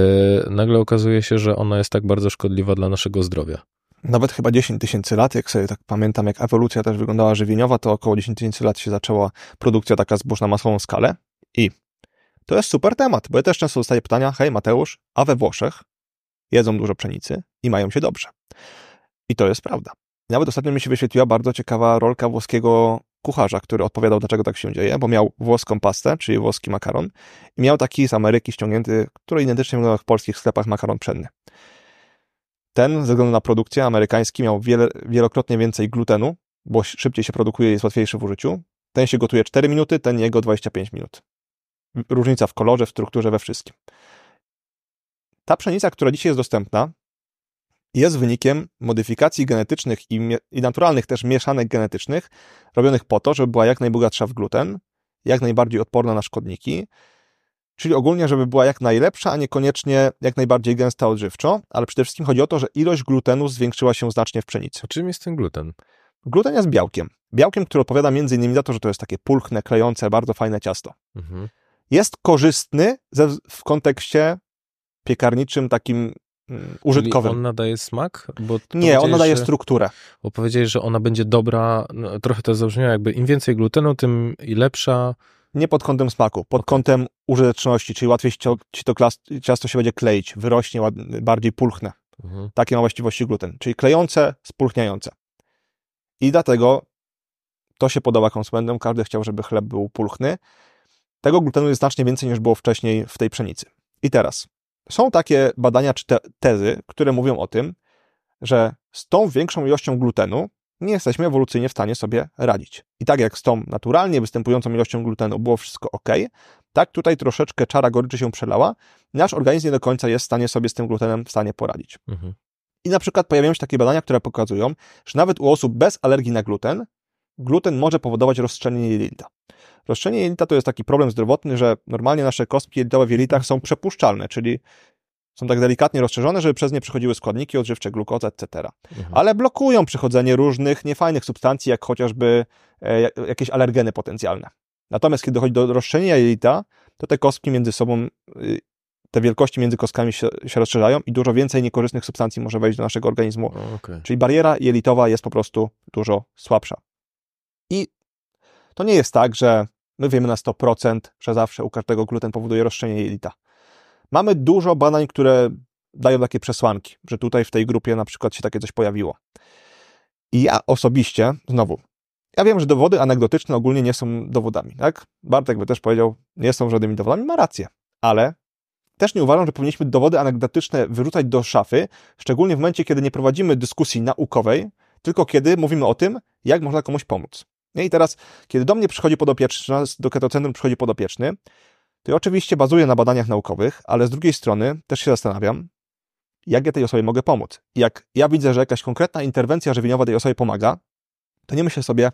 nagle okazuje się, że ona jest tak bardzo szkodliwa dla naszego zdrowia. Nawet chyba 10 tysięcy lat, jak sobie tak pamiętam, jak ewolucja też wyglądała żywieniowa, to około 10 tysięcy lat się zaczęła produkcja taka zbóż na masową skalę. I to jest super temat, bo ja też często dostaję pytania, hej Mateusz, a we Włoszech jedzą dużo pszenicy i mają się dobrze. I to jest prawda. Nawet ostatnio mi się wyświetliła bardzo ciekawa rolka włoskiego kucharza, który odpowiadał, dlaczego tak się dzieje, bo miał włoską pastę, czyli włoski makaron i miał taki z Ameryki ściągnięty, który identycznie wyglądał jak w polskich sklepach makaron pszenny. Ten, ze względu na produkcję amerykański, miał wiele, wielokrotnie więcej glutenu, bo szybciej się produkuje i jest łatwiejszy w użyciu. Ten się gotuje 4 minuty, ten jego 25 minut. Różnica w kolorze, w strukturze, we wszystkim. Ta pszenica, która dzisiaj jest dostępna, jest wynikiem modyfikacji genetycznych i, i naturalnych też mieszanek genetycznych, robionych po to, żeby była jak najbogatsza w gluten, jak najbardziej odporna na szkodniki czyli ogólnie, żeby była jak najlepsza, a niekoniecznie jak najbardziej gęsta odżywczo, ale przede wszystkim chodzi o to, że ilość glutenu zwiększyła się znacznie w pszenicy. A czym jest ten gluten? Gluten jest białkiem. Białkiem, który odpowiada między innymi za to, że to jest takie pulchne, klejące, bardzo fajne ciasto. Mhm. Jest korzystny ze, w kontekście piekarniczym takim mm, użytkowym. Czyli on nadaje smak? Bo Nie, on nadaje że- strukturę. Bo powiedziałeś, że ona będzie dobra, no, trochę to zabrzmiało jakby im więcej glutenu, tym i lepsza. Nie pod kątem smaku, pod kątem użyteczności, czyli łatwiej ci to, ciasto się będzie kleić, wyrośnie bardziej pulchne. Mhm. Takie ma właściwości gluten, czyli klejące, spulchniające. I dlatego to się podoba konsumentom, każdy chciał, żeby chleb był pulchny. Tego glutenu jest znacznie więcej niż było wcześniej w tej pszenicy. I teraz, są takie badania czy te, tezy, które mówią o tym, że z tą większą ilością glutenu nie jesteśmy ewolucyjnie w stanie sobie radzić. I tak jak z tą naturalnie występującą ilością glutenu było wszystko ok, tak tutaj troszeczkę czara goryczy się przelała, nasz organizm nie do końca jest w stanie sobie z tym glutenem w stanie poradzić. Mhm. I na przykład pojawiają się takie badania, które pokazują, że nawet u osób bez alergii na gluten, gluten może powodować rozszczelnienie jelita. Rozszczelnienie jelita to jest taki problem zdrowotny, że normalnie nasze kostki jelitowe w jelitach są przepuszczalne, czyli są tak delikatnie rozszerzone, żeby przez nie przechodziły składniki odżywcze, glukoza, etc. Mhm. Ale blokują przechodzenie różnych niefajnych substancji, jak chociażby e, jak- jakieś alergeny potencjalne. Natomiast kiedy dochodzi do rozszczelnienia jelita, to te kostki między sobą, y, te wielkości między kostkami się, się rozszerzają i dużo więcej niekorzystnych substancji może wejść do naszego organizmu. O, okej. Czyli bariera jelitowa jest po prostu dużo słabsza. I to nie jest tak, że my wiemy na 100%, że zawsze u każdego gluten powoduje rozszczelnienie jelita. Mamy dużo badań, które dają takie przesłanki, że tutaj w tej grupie na przykład się takie coś pojawiło. I ja osobiście, znowu, ja wiem, że dowody anegdotyczne ogólnie nie są dowodami, tak? Bartek by też powiedział, nie są żadnymi dowodami, ma rację, ale też nie uważam, że powinniśmy dowody anegdotyczne wyrzucać do szafy, szczególnie w momencie, kiedy nie prowadzimy dyskusji naukowej, tylko kiedy mówimy o tym, jak można komuś pomóc. I teraz, kiedy do mnie przychodzi podopieczny, do ketocentrum przychodzi podopieczny, to oczywiście bazuję na badaniach naukowych, ale z drugiej strony też się zastanawiam, jak ja tej osobie mogę pomóc. Jak ja widzę, że jakaś konkretna interwencja żywieniowa tej osobie pomaga, to nie myślę sobie,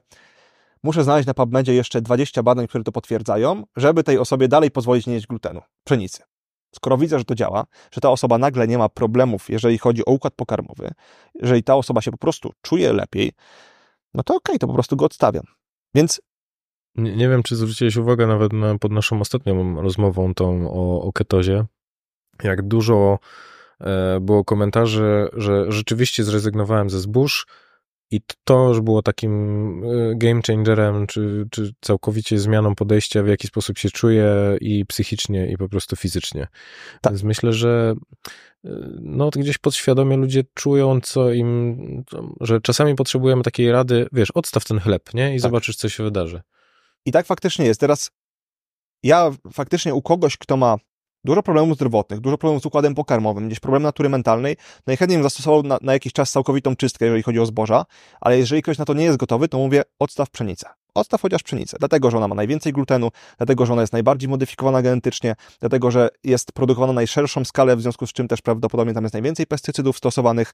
muszę znaleźć na PubMedzie jeszcze 20 badań, które to potwierdzają, żeby tej osobie dalej pozwolić nie jeść glutenu, pszenicy. Skoro widzę, że to działa, że ta osoba nagle nie ma problemów, jeżeli chodzi o układ pokarmowy, jeżeli ta osoba się po prostu czuje lepiej, no to okej, to po prostu go odstawiam. Więc Nie, nie wiem, czy zwróciłeś uwagę nawet na, pod naszą ostatnią rozmową tą o, o ketozie, jak dużo e, było komentarzy, że rzeczywiście zrezygnowałem ze zbóż i to już było takim e, game changerem, czy, czy całkowicie zmianą podejścia, w jaki sposób się czuję i psychicznie, i po prostu fizycznie. Tak. Więc myślę, że e, no gdzieś podświadomie ludzie czują, co im, że czasami potrzebujemy takiej rady, wiesz, odstaw ten chleb, nie? I Tak. zobaczysz, co się wydarzy. I tak faktycznie jest. Teraz ja faktycznie u kogoś, kto ma dużo problemów zdrowotnych, dużo problemów z układem pokarmowym, gdzieś problem natury mentalnej, najchętniej bym zastosował na, na jakiś czas całkowitą czystkę, jeżeli chodzi o zboża, ale jeżeli ktoś na to nie jest gotowy, to mówię odstaw pszenicę. Odstaw chociaż pszenicę, dlatego, że ona ma najwięcej glutenu, dlatego, że ona jest najbardziej modyfikowana genetycznie, dlatego, że jest produkowana na najszerszą skalę, w związku z czym też prawdopodobnie tam jest najwięcej pestycydów stosowanych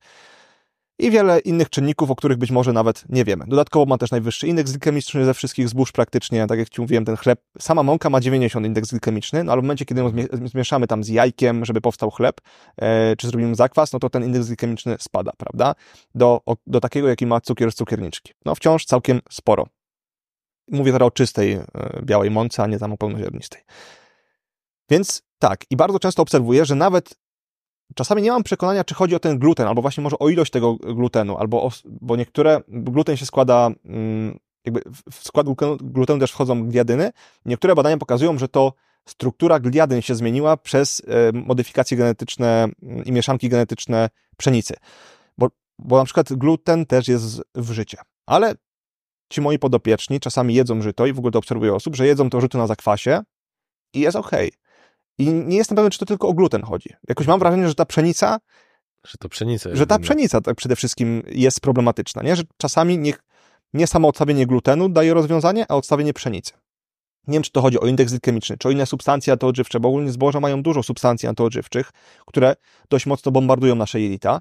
i wiele innych czynników, o których być może nawet nie wiemy. Dodatkowo ma też najwyższy indeks glikemiczny ze wszystkich zbóż praktycznie, tak jak Ci mówiłem, ten chleb, sama mąka ma 90 indeks glikemiczny, no ale w momencie, kiedy ją zmie- zmieszamy tam z jajkiem, żeby powstał chleb, e, czy zrobimy zakwas, no to ten indeks glikemiczny spada, prawda? Do, o, do takiego, jaki ma cukier z cukierniczki. No wciąż całkiem sporo. Mówię teraz o czystej e, białej mące, a nie tam o pełnoziarnistej. Więc tak, i bardzo często obserwuję, że nawet czasami nie mam przekonania, czy chodzi o ten gluten, albo właśnie może o ilość tego glutenu, albo o, bo niektóre, gluten się składa, mm, jakby w skład glutenu, glutenu też wchodzą gliadyny. Niektóre badania pokazują, że to struktura gliadyn się zmieniła przez e, modyfikacje genetyczne mm, i mieszanki genetyczne pszenicy. Bo, bo na przykład gluten też jest w życie. Ale ci moi podopieczni czasami jedzą żyto i w ogóle to obserwuję osób, że jedzą to żyto na zakwasie i jest okej. I nie jestem pewien, czy to tylko o gluten chodzi. Jakoś mam wrażenie, że ta pszenica Że to pszenica że ta inna. pszenica tak przede wszystkim jest problematyczna, nie? Że czasami nie, nie samo odstawienie glutenu daje rozwiązanie, a odstawienie pszenicy. Nie wiem, czy to chodzi o indeks glikemiczny, czy o inne substancje antyodżywcze, bo ogólnie zboża mają dużo substancji antyodżywczych, które dość mocno bombardują nasze jelita.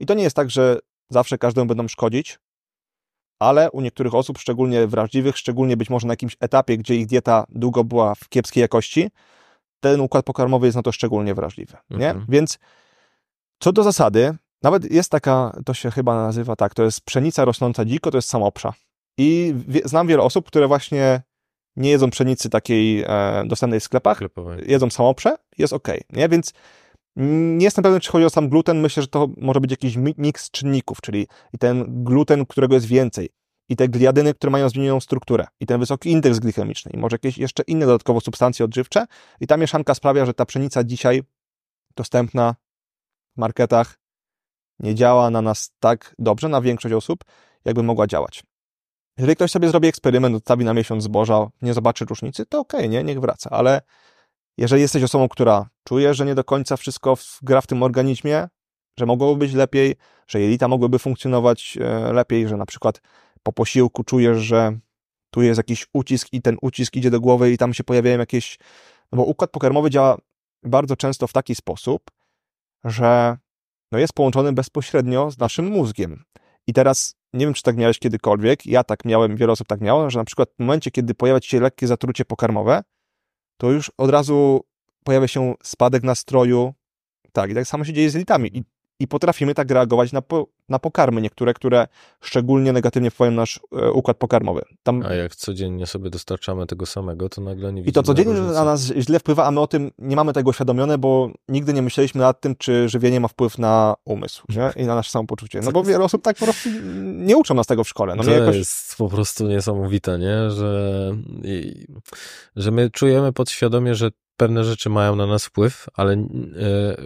I to nie jest tak, że zawsze każdemu będą szkodzić, ale u niektórych osób, szczególnie wrażliwych, szczególnie być może na jakimś etapie, gdzie ich dieta długo była w kiepskiej jakości, ten układ pokarmowy jest na to szczególnie wrażliwy, nie? Mhm. Więc co do zasady, nawet jest taka, to się chyba nazywa tak, to jest pszenica rosnąca dziko, to jest samopsza. I wie, znam wiele osób, które właśnie nie jedzą pszenicy takiej e, dostępnej w sklepach, Sklepowej. jedzą samoprze, jest ok, nie? Więc nie jestem pewien, czy chodzi o sam gluten. Myślę, że to może być jakiś mi- miks czynników, czyli ten gluten, którego jest więcej, i te gliadyny, które mają zmienioną strukturę, i ten wysoki indeks glikemiczny, i może jakieś jeszcze inne dodatkowo substancje odżywcze. I ta mieszanka sprawia, że ta pszenica dzisiaj dostępna w marketach nie działa na nas tak dobrze, na większość osób, jakby mogła działać. Jeżeli ktoś sobie zrobi eksperyment, odstawi na miesiąc zboża, nie zobaczy różnicy, to okej, nie, niech wraca, ale jeżeli jesteś osobą, która czuje, że nie do końca wszystko gra w tym organizmie, że mogłoby być lepiej, że jelita mogłyby funkcjonować e, lepiej, że na przykład po posiłku czujesz, że tu jest jakiś ucisk i ten ucisk idzie do głowy i tam się pojawiają jakieś... No bo układ pokarmowy działa bardzo często w taki sposób, że no jest połączony bezpośrednio z naszym mózgiem. I teraz nie wiem, czy tak miałeś kiedykolwiek, ja tak miałem, wiele osób tak miało, że na przykład w momencie, kiedy pojawia się lekkie zatrucie pokarmowe, to już od razu pojawia się spadek nastroju. Tak, i tak samo się dzieje z jelitami. I, i potrafimy tak reagować na, po, na pokarmy niektóre, które szczególnie negatywnie wpływają na nasz e, układ pokarmowy. Tam, A jak codziennie sobie dostarczamy tego samego, to nagle nie I widzimy to codziennie różnicy. na nas źle wpływa, a my o tym nie mamy tego uświadomione, bo nigdy nie myśleliśmy nad tym, czy żywienie ma wpływ na umysł nie? i na nasze samopoczucie. No bo wiele osób tak po prostu nie uczą nas tego w szkole. No to jakoś... jest po prostu niesamowite, nie? Że, i, że my czujemy podświadomie, że pewne rzeczy mają na nas wpływ, ale e,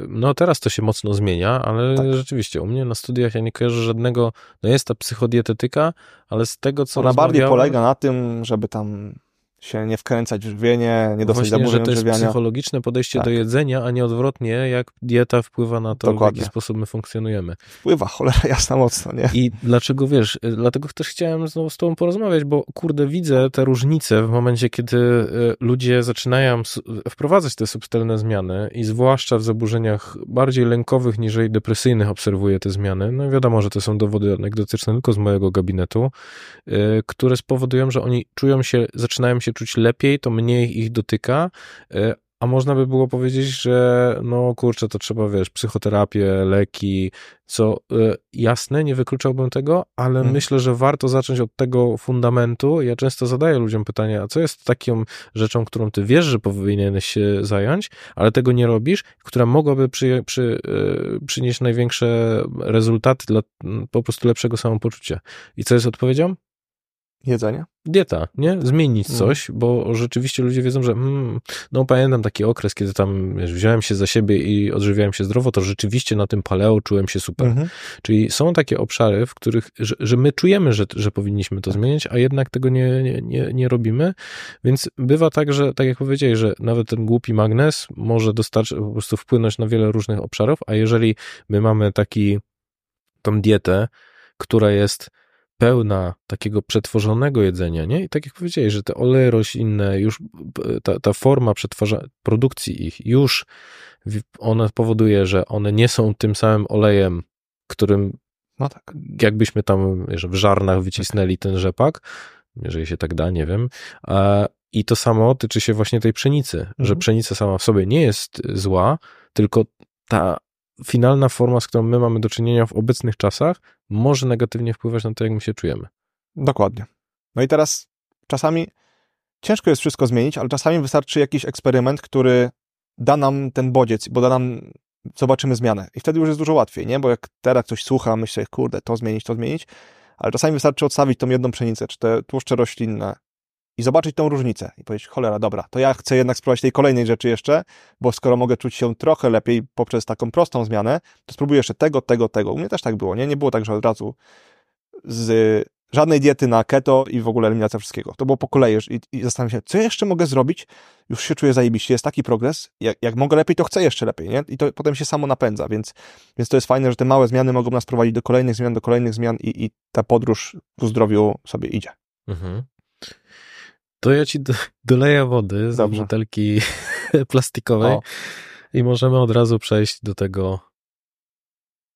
no teraz to się mocno zmienia, ale Tak. rzeczywiście u mnie na studiach ja nie kojarzę żadnego, no jest ta psychodietetyka, ale z tego co Ona bardziej polega na tym, żeby tam się nie wkręcać w żywienie, nie dostać Właśnie, że zaburzeń to jest psychologiczne podejście Tak. do jedzenia, a nie odwrotnie, jak dieta wpływa na to, w Dokładnie. jaki sposób my funkcjonujemy. Wpływa, cholera jasna mocno, nie? I dlaczego wiesz, y, dlatego też chciałem znowu z tobą porozmawiać, bo kurde, widzę te różnice w momencie, kiedy y, ludzie zaczynają wprowadzać te subtelne zmiany i zwłaszcza w zaburzeniach bardziej lękowych niż depresyjnych obserwuję te zmiany. No wiadomo, że to są dowody anegdotyczne tylko z mojego gabinetu, y, które spowodują, że oni czują się, zaczynają się czuć lepiej, to mniej ich dotyka, y, a można by było powiedzieć, że no kurczę, to trzeba, wiesz, psychoterapię, leki, co y, jasne, nie wykluczałbym tego, ale Mhm. myślę, że warto zacząć od tego fundamentu. Ja często zadaję ludziom pytanie, a co jest taką rzeczą, którą ty wiesz, że powinieneś się zająć, ale tego nie robisz, która mogłaby przy, przy, y, przynieść największe rezultaty dla po prostu lepszego samopoczucia. I co jest odpowiedzią? Jedzenie. dieta, nie? Zmienić Mm. coś, bo rzeczywiście ludzie wiedzą, że mm, no pamiętam taki okres, kiedy tam wiesz, wziąłem się za siebie i odżywiałem się zdrowo, to rzeczywiście na tym paleo czułem się super. Mhm. Czyli są takie obszary, w których, że, że my czujemy, że, że powinniśmy to zmienić, a jednak tego nie, nie, nie, nie robimy, więc bywa tak, że tak jak powiedziałeś, że nawet ten głupi magnes może dostarczyć, po prostu wpłynąć na wiele różnych obszarów, a jeżeli my mamy taki, tą dietę, która jest pełna takiego przetworzonego jedzenia, nie? I tak jak powiedziałeś, że te oleje roślinne, już ta, ta forma przetwarza, produkcji ich, już ona powoduje, że one nie są tym samym olejem, którym No tak. jakbyśmy tam wiesz, w żarnach wycisnęli ten rzepak, jeżeli się tak da, nie wiem. A, I to samo tyczy się właśnie tej pszenicy, że Mhm. pszenica sama w sobie nie jest zła, tylko ta finalna forma, z którą my mamy do czynienia w obecnych czasach, może negatywnie wpływać na to, jak my się czujemy. Dokładnie. No i teraz czasami ciężko jest wszystko zmienić, ale czasami wystarczy jakiś eksperyment, który da nam ten bodziec, bo da nam, zobaczymy zmianę. I wtedy już jest dużo łatwiej, nie? Bo jak teraz ktoś słucha, myśli kurde, to zmienić, to zmienić, ale czasami wystarczy odstawić tą jedną pszenicę, czy te tłuszcze roślinne i zobaczyć tą różnicę i powiedzieć, cholera, dobra, to ja chcę jednak spróbować tej kolejnej rzeczy jeszcze, bo skoro mogę czuć się trochę lepiej poprzez taką prostą zmianę, to spróbuję jeszcze tego, tego, tego. U mnie też tak było, nie? Nie było tak, że od razu z żadnej diety na keto i w ogóle eliminacja wszystkiego. To było po kolei i, i zastanawiam się, co jeszcze mogę zrobić? Już się czuję zajebiście, jest taki progres, jak, jak mogę lepiej, to chcę jeszcze lepiej, nie? I to potem się samo napędza, więc, więc to jest fajne, że te małe zmiany mogą nas prowadzić do kolejnych zmian, do kolejnych zmian i, i ta podróż ku zdrowiu sobie idzie. Mhm. To ja ci do, doleję wody z Dobrze. butelki plastikowej O. i możemy od razu przejść do tego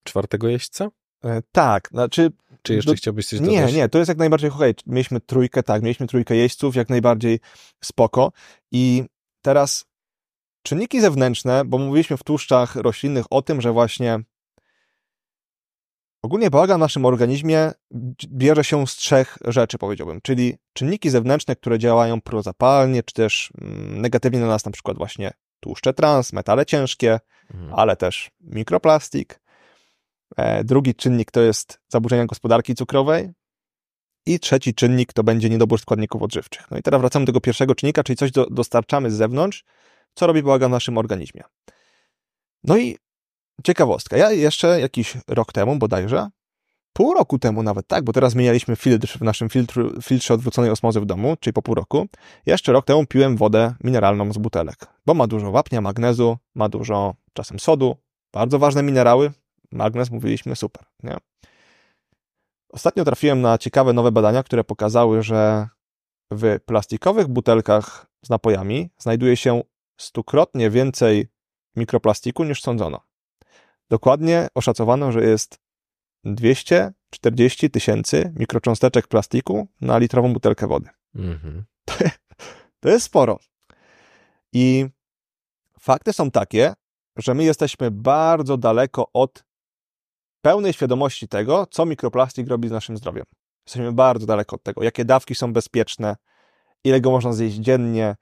czwartego jeźdźca? E, tak, znaczy Czy jeszcze Do- chciałbyś coś Nie, dodać? nie, to jest jak najbardziej okej. Mieliśmy trójkę, tak, mieliśmy trójkę jeźdźców, jak najbardziej spoko. I teraz czynniki zewnętrzne, bo mówiliśmy w tłuszczach roślinnych o tym, że właśnie ogólnie bałagan w naszym organizmie bierze się z trzech rzeczy, powiedziałbym, czyli czynniki zewnętrzne, które działają prozapalnie, czy też mm, negatywnie na nas, na przykład właśnie tłuszcze trans, metale ciężkie, mhm. ale też mikroplastik. E, drugi czynnik to jest zaburzenia gospodarki cukrowej, i trzeci czynnik to będzie niedobór składników odżywczych. No i teraz wracamy do tego pierwszego czynnika, czyli coś do, dostarczamy z zewnątrz, co robi bałagan w naszym organizmie. No i ciekawostka. Ja jeszcze jakiś rok temu bodajże, pół roku temu nawet, tak, bo teraz zmienialiśmy filtr w naszym filtru, filtrze odwróconej osmozy w domu, czyli po pół roku. Jeszcze rok temu piłem wodę mineralną z butelek, bo ma dużo wapnia, magnezu, ma dużo czasem sodu, bardzo ważne minerały. Magnez, mówiliśmy, super, nie? Ostatnio trafiłem na ciekawe nowe badania, które pokazały, że w plastikowych butelkach z napojami znajduje się stukrotnie więcej mikroplastiku niż sądzono. Dokładnie oszacowano, że jest 240 tysięcy mikrocząsteczek plastiku na litrową butelkę wody. Mhm. To, to jest sporo. I fakty są takie, że my jesteśmy bardzo daleko od pełnej świadomości tego, co mikroplastik robi z naszym zdrowiem. Jesteśmy bardzo daleko od tego, jakie dawki są bezpieczne, ile go można zjeść dziennie,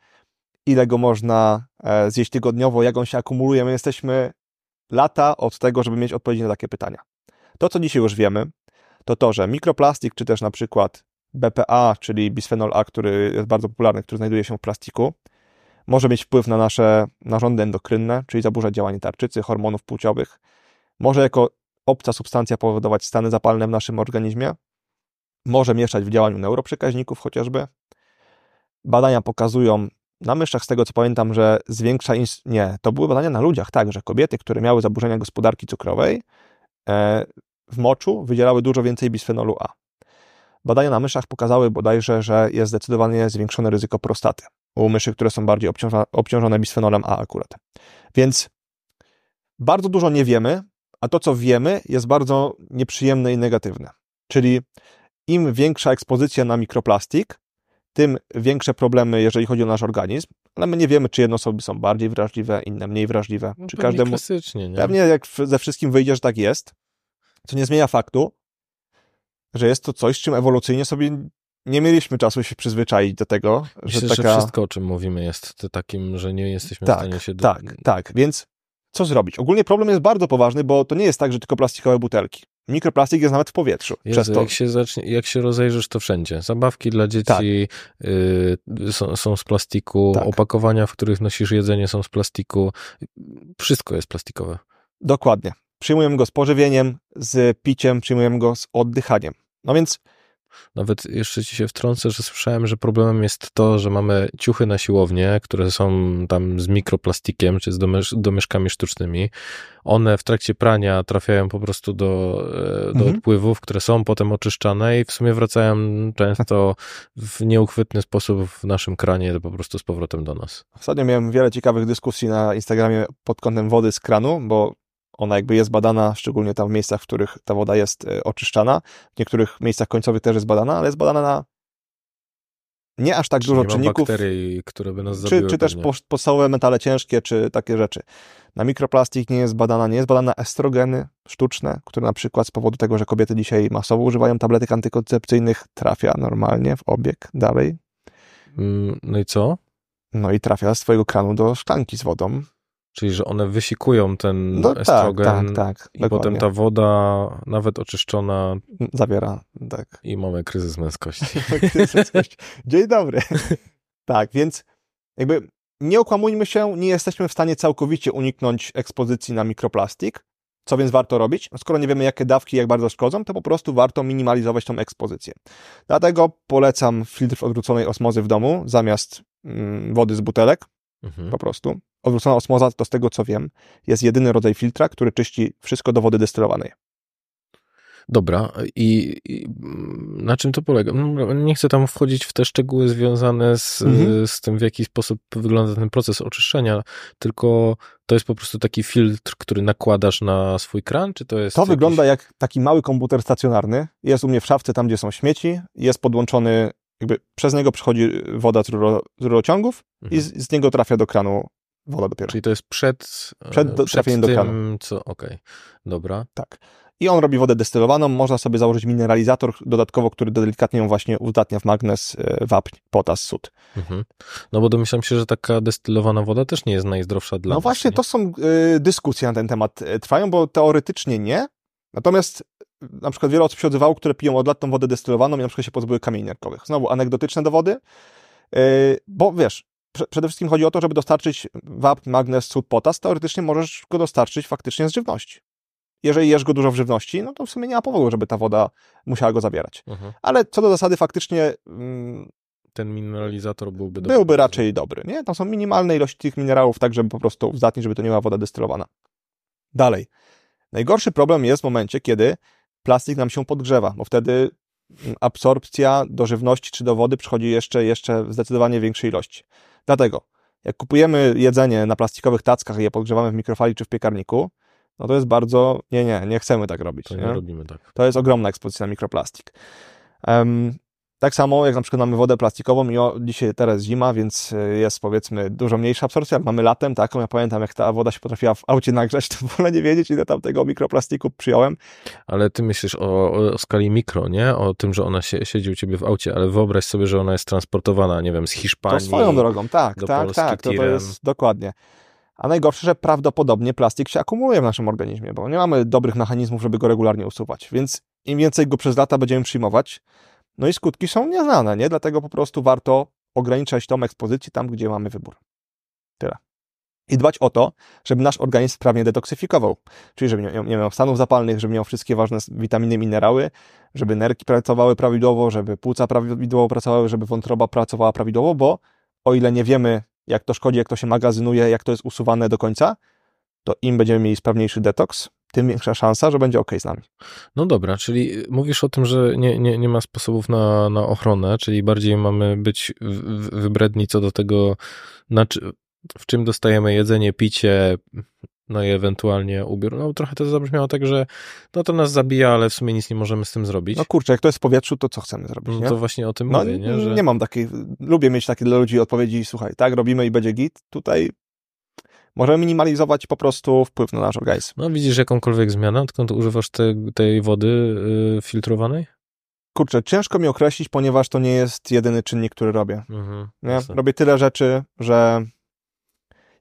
ile go można e, zjeść tygodniowo, jak on się akumuluje. My jesteśmy lata od tego, żeby mieć odpowiedzi na takie pytania. To, co dzisiaj już wiemy, to to, że mikroplastik, czy też na przykład BPA, czyli bisfenol A, który jest bardzo popularny, który znajduje się w plastiku, może mieć wpływ na nasze narządy endokrynne, czyli zaburzać działanie tarczycy, hormonów płciowych. Może jako obca substancja powodować stany zapalne w naszym organizmie, może mieszać w działaniu neuroprzekaźników chociażby. Badania pokazują na myszach, z tego co pamiętam, że zwiększa. Ins- nie, to były badania na ludziach, tak, że kobiety, które miały zaburzenia gospodarki cukrowej, e, w moczu wydzielały dużo więcej bisfenolu A. Badania na myszach pokazały bodajże, że jest zdecydowanie zwiększone ryzyko prostaty u myszy, które są bardziej obciążone, obciążone bisfenolem A akurat. Więc bardzo dużo nie wiemy, a to, co wiemy, jest bardzo nieprzyjemne i negatywne. Czyli im większa ekspozycja na mikroplastik, tym większe problemy, jeżeli chodzi o nasz organizm, ale my nie wiemy, czy jedne osoby są bardziej wrażliwe, inne mniej wrażliwe. No, czy każdemu. Klasycznie, nie? Pewnie jak ze wszystkim wyjdzie, że tak jest, co nie zmienia faktu, że jest to coś, z czym ewolucyjnie sobie nie mieliśmy czasu się przyzwyczaić do tego, Myślę, że taka... że wszystko, o czym mówimy, jest takim, że nie jesteśmy tak, w stanie się... Do... Tak, tak, więc co zrobić? Ogólnie problem jest bardzo poważny, bo to nie jest tak, że tylko plastikowe butelki. Mikroplastik jest nawet w powietrzu. Jezu, to... jak, się zacznie, jak się rozejrzysz, to wszędzie. Zabawki dla dzieci tak. y, są, są, z plastiku, tak. opakowania, w których nosisz jedzenie są z plastiku. Wszystko jest plastikowe. Dokładnie. Przyjmujemy go z pożywieniem, z piciem, przyjmujemy go z oddychaniem. No więc nawet jeszcze ci się wtrącę, że słyszałem, że problemem jest to, że mamy ciuchy na siłownię, które są tam z mikroplastikiem, czy z domieszkami sztucznymi. One w trakcie prania trafiają po prostu do, e, do mhm. odpływów, które są potem oczyszczane i w sumie wracają często w nieuchwytny sposób w naszym kranie po prostu z powrotem do nas. Ostatnio miałem wiele ciekawych dyskusji na Instagramie pod kątem wody z kranu, bo ona jakby jest badana, szczególnie tam w miejscach, w których ta woda jest e, oczyszczana. W niektórych miejscach końcowych też jest badana, ale jest badana na nie aż tak Czyli dużo czynników. bakterii, które by nas zabiły. Czy, czy też podstawowe metale ciężkie, czy takie rzeczy. Na mikroplastik nie jest badana, nie jest badana estrogeny sztuczne, które na przykład z powodu tego, że kobiety dzisiaj masowo używają tabletek antykoncepcyjnych, trafia normalnie w obieg dalej. Mm, no i co? No i trafia z twojego kranu do szklanki z wodą. Czyli, że one wysikują ten no, tak, estrogen tak, tak, tak, i dokładnie. potem ta woda, nawet oczyszczona... Zawiera, tak. I mamy kryzys męskości. kryzys męskości. Dzień dobry. tak, więc jakby nie okłamujmy się, nie jesteśmy w stanie całkowicie uniknąć ekspozycji na mikroplastik. Co więc warto robić? No skoro nie wiemy, jakie dawki, jak bardzo szkodzą, to po prostu warto minimalizować tą ekspozycję. Dlatego polecam filtr odwróconej osmozy w domu zamiast mm, wody z butelek. Mhm. Po prostu. Odwrócona osmoza, to z tego co wiem, jest jedyny rodzaj filtra, który czyści wszystko do wody destylowanej. Dobra, i, i, na czym to polega? No, nie chcę tam wchodzić w te szczegóły związane z, mhm. z tym, w jaki sposób wygląda ten proces oczyszczenia, tylko to jest po prostu taki filtr, który nakładasz na swój kran, czy to jest. To jakiś... wygląda jak taki mały komputer stacjonarny. Jest u mnie w szafce, tam gdzie są śmieci, jest podłączony, jakby przez niego przychodzi woda z, ruro, z rurociągów mhm. i z, z niego trafia do kranu woda dopiero. Czyli to jest przed, e, Przed do- do tym, kranu. co, okej, dobra. Tak. I on robi wodę destylowaną, można sobie założyć mineralizator dodatkowo, który delikatnie ją właśnie uzdatnia w magnez, e, wapń, potas, sód. Mhm. No bo domyślam się, że taka destylowana woda też nie jest najzdrowsza dla No nas, właśnie, nie? to są y, dyskusje na ten temat trwają, bo teoretycznie nie. Natomiast na przykład wiele osób się odzywało, które piją od lat tą wodę destylowaną i na przykład się pozbyły kamieni nerkowych. Znowu anegdotyczne dowody, bo wiesz, przede wszystkim chodzi o to, żeby dostarczyć wapń, magnez, sód, potas, teoretycznie możesz go dostarczyć faktycznie z żywności. Jeżeli jesz go dużo w żywności, no to w sumie nie ma powodu, żeby ta woda musiała go zawierać. Mhm. Ale co do zasady faktycznie mm, Ten mineralizator byłby dobry. byłby raczej dobry, nie? Tam są minimalne ilości tych minerałów, tak żeby po prostu uzdatnić, żeby to nie była woda destylowana. Dalej. Najgorszy problem jest w momencie, kiedy plastik nam się podgrzewa, bo wtedy mm, absorpcja do żywności czy do wody przychodzi jeszcze, jeszcze w zdecydowanie większej ilości. Dlatego, jak kupujemy jedzenie na plastikowych tackach i je podgrzewamy w mikrofali czy w piekarniku, no to jest bardzo, nie, nie, nie chcemy tak robić. To nie nie? robimy tak. To jest ogromna ekspozycja na mikroplastik. Em, tak samo jak na przykład mamy wodę plastikową i o, dzisiaj teraz zima, więc y, jest powiedzmy dużo mniejsza absorpcja. Jak mamy latem taką, ja pamiętam jak ta woda się potrafiła w aucie nagrzać, to wolę nie wiedzieć ile tam tego mikroplastiku przyjąłem. Ale ty myślisz o, o skali mikro, nie? O tym, że ona się, siedzi u ciebie w aucie, ale wyobraź sobie, że ona jest transportowana, nie wiem, z To Hiszpanii. swoją drogą, tak, tak, Polski tak, to, to jest dokładnie. A najgorsze, że prawdopodobnie plastik się akumuluje w naszym organizmie, bo nie mamy dobrych mechanizmów, żeby go regularnie usuwać. Więc im więcej go przez lata będziemy przyjmować, no i skutki są nieznane, nie? Dlatego po prostu warto ograniczać tą ekspozycję tam, gdzie mamy wybór. Tyle. I dbać o to, żeby nasz organizm sprawnie detoksyfikował. Czyli żeby nie, miał stanów zapalnych, żeby miał wszystkie ważne witaminy, minerały, żeby nerki pracowały prawidłowo, żeby płuca prawidłowo pracowały, żeby wątroba pracowała prawidłowo, bo o ile nie wiemy, jak to szkodzi, jak to się magazynuje, jak to jest usuwane do końca, to im będziemy mieli sprawniejszy detoks, tym większa szansa, że będzie ok z nami. No dobra, czyli mówisz o tym, że nie, nie, nie ma sposobów na, na ochronę, czyli bardziej mamy być wybredni co do tego, na w czym dostajemy jedzenie, picie, no i ewentualnie ubiór. No trochę to zabrzmiało tak, że no to nas zabija, ale w sumie nic nie możemy z tym zrobić. No kurczę, jak to jest w powietrzu, to co chcemy zrobić, No nie? to właśnie o tym No mówię, nie? Że... nie mam takiej, lubię mieć takie dla ludzi odpowiedzi, słuchaj, tak robimy i będzie git. Tutaj możemy minimalizować po prostu wpływ na nasz organizm. No widzisz jakąkolwiek zmianę, odkąd używasz te, tej wody y, filtrowanej? Kurczę, ciężko mi określić, ponieważ to nie jest jedyny czynnik, który robię. Mhm. Robię tyle rzeczy, że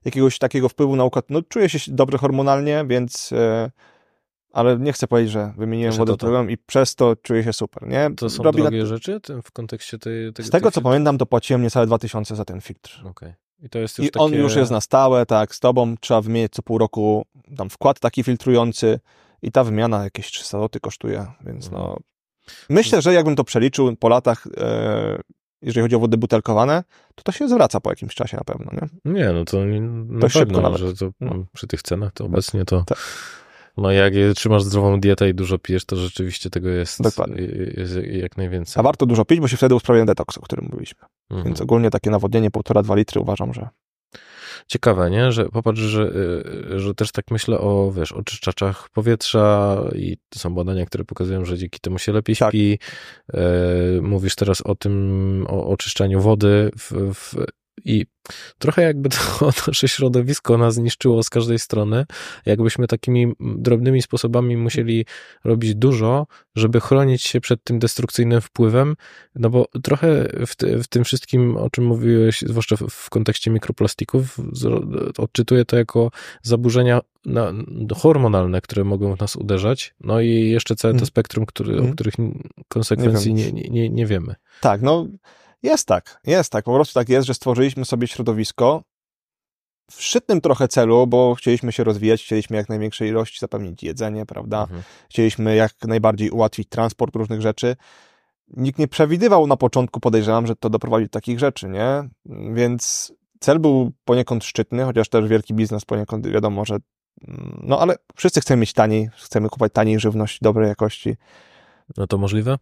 jakiegoś takiego wpływu na układ, no czuję się dobrze hormonalnie, więc e, ale nie chcę powiedzieć, że wymieniłem Że wodę to i przez to czuję się super, nie? To są Robi na- drogie rzeczy tym- w kontekście tej, tej Z tego, co tej... pamiętam, to płaciłem niecałe 2000 za ten filtr. Okej. I to jest już I takie... on już jest na stałe, tak, z tobą trzeba wymienić co pół roku tam wkład taki filtrujący i ta wymiana jakieś 300 zł kosztuje, więc Mhm. no... Myślę, że jakbym to przeliczył po latach, e, jeżeli chodzi o wody butelkowane, to to się zwraca po jakimś czasie na pewno, nie? Nie, no to nie- na To szybko pewno, nawet. że to No. przy tych cenach to obecnie to Tak. No jak trzymasz zdrową dietę i dużo pijesz, to rzeczywiście tego jest, jest jak najwięcej. A warto dużo pić, bo się wtedy usprawia detoks, o którym mówiliśmy. Mhm. Więc ogólnie takie nawodnienie 1,5-2 litry uważam, że Ciekawe, nie? Że popatrz, że, y, że też tak myślę o, wiesz, oczyszczaczach powietrza i to są badania, które pokazują, że dzięki temu się lepiej Tak. śpi. E, mówisz teraz o tym, o oczyszczaniu wody w, w, i trochę jakby to nasze środowisko nas zniszczyło z każdej strony. Jakbyśmy takimi drobnymi sposobami musieli robić dużo, żeby chronić się przed tym destrukcyjnym wpływem, no bo trochę w, ty, w tym wszystkim, o czym mówiłeś, zwłaszcza w, kontekście mikroplastików, odczytuję to jako zaburzenia na, hormonalne, które mogą w nas uderzać, no i jeszcze całe to Mhm. spektrum, który, o Mhm. których konsekwencji nie, nie, nie, nie wiemy. tak, no jest tak, jest tak, po prostu tak jest, że stworzyliśmy sobie środowisko w szczytnym trochę celu, bo chcieliśmy się rozwijać, chcieliśmy jak największej ilości zapewnić jedzenie, prawda? Mhm. Chcieliśmy jak najbardziej ułatwić transport różnych rzeczy. Nikt nie przewidywał na początku, podejrzewam, że to doprowadzi do takich rzeczy, nie? Więc cel był poniekąd szczytny, chociaż też wielki biznes poniekąd wiadomo, że no ale wszyscy chcemy mieć taniej, chcemy kupować taniej żywność dobrej jakości, No to możliwe?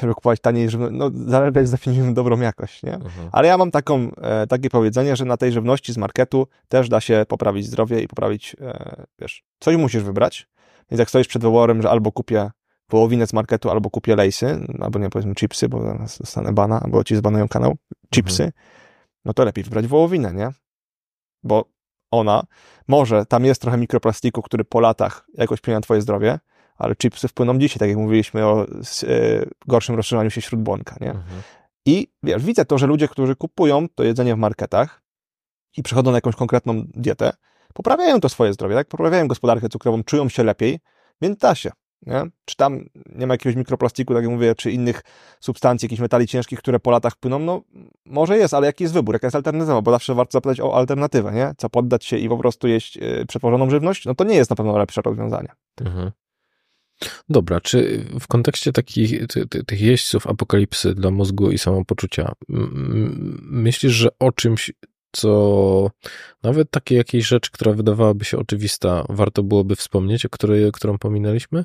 Żeby kupować taniej żywność, no zależy jak zdefiniujemy dobrą jakość, nie? Mhm. Ale ja mam taką, e, takie powiedzenie, że na tej żywności z marketu też da się poprawić zdrowie i poprawić, e, wiesz, coś musisz wybrać. Więc jak stoisz przed wyborem, że albo kupię wołowinę z marketu, albo kupię lejsy, albo nie powiedzmy chipsy, bo zaraz dostanę bana, albo ci zbanują kanał, chipsy, no to lepiej wybrać wołowinę, nie? bo ona, może tam jest trochę mikroplastiku, który po latach jakoś wpłynie na twoje zdrowie, ale chipsy wpłyną dzisiaj, tak jak mówiliśmy o e, gorszym rozszerzaniu się śródbłonka, nie? Mhm. I wiesz, widzę to, że ludzie, którzy kupują to jedzenie w marketach i przechodzą na jakąś konkretną dietę, poprawiają to swoje zdrowie, tak? Poprawiają gospodarkę cukrową, czują się lepiej, więc da się. Nie? Czy tam nie ma jakiegoś mikroplastiku, tak jak mówię, czy innych substancji, jakichś metali ciężkich, które po latach płyną? No, może jest, ale jaki jest wybór, jaka jest alternatywa? Bo zawsze warto zapytać o alternatywę, nie? Co poddać się i po prostu jeść yy, przetworzoną żywność? No to nie jest na pewno lepsze rozwiązanie. Mhm. Dobra, czy w kontekście takich ty, ty, tych jeźdźców apokalipsy dla mózgu i samopoczucia, myślisz, że o czymś, co nawet takie jakieś rzeczy, która wydawałaby się oczywista, warto byłoby wspomnieć, o której, którą pominęliśmy?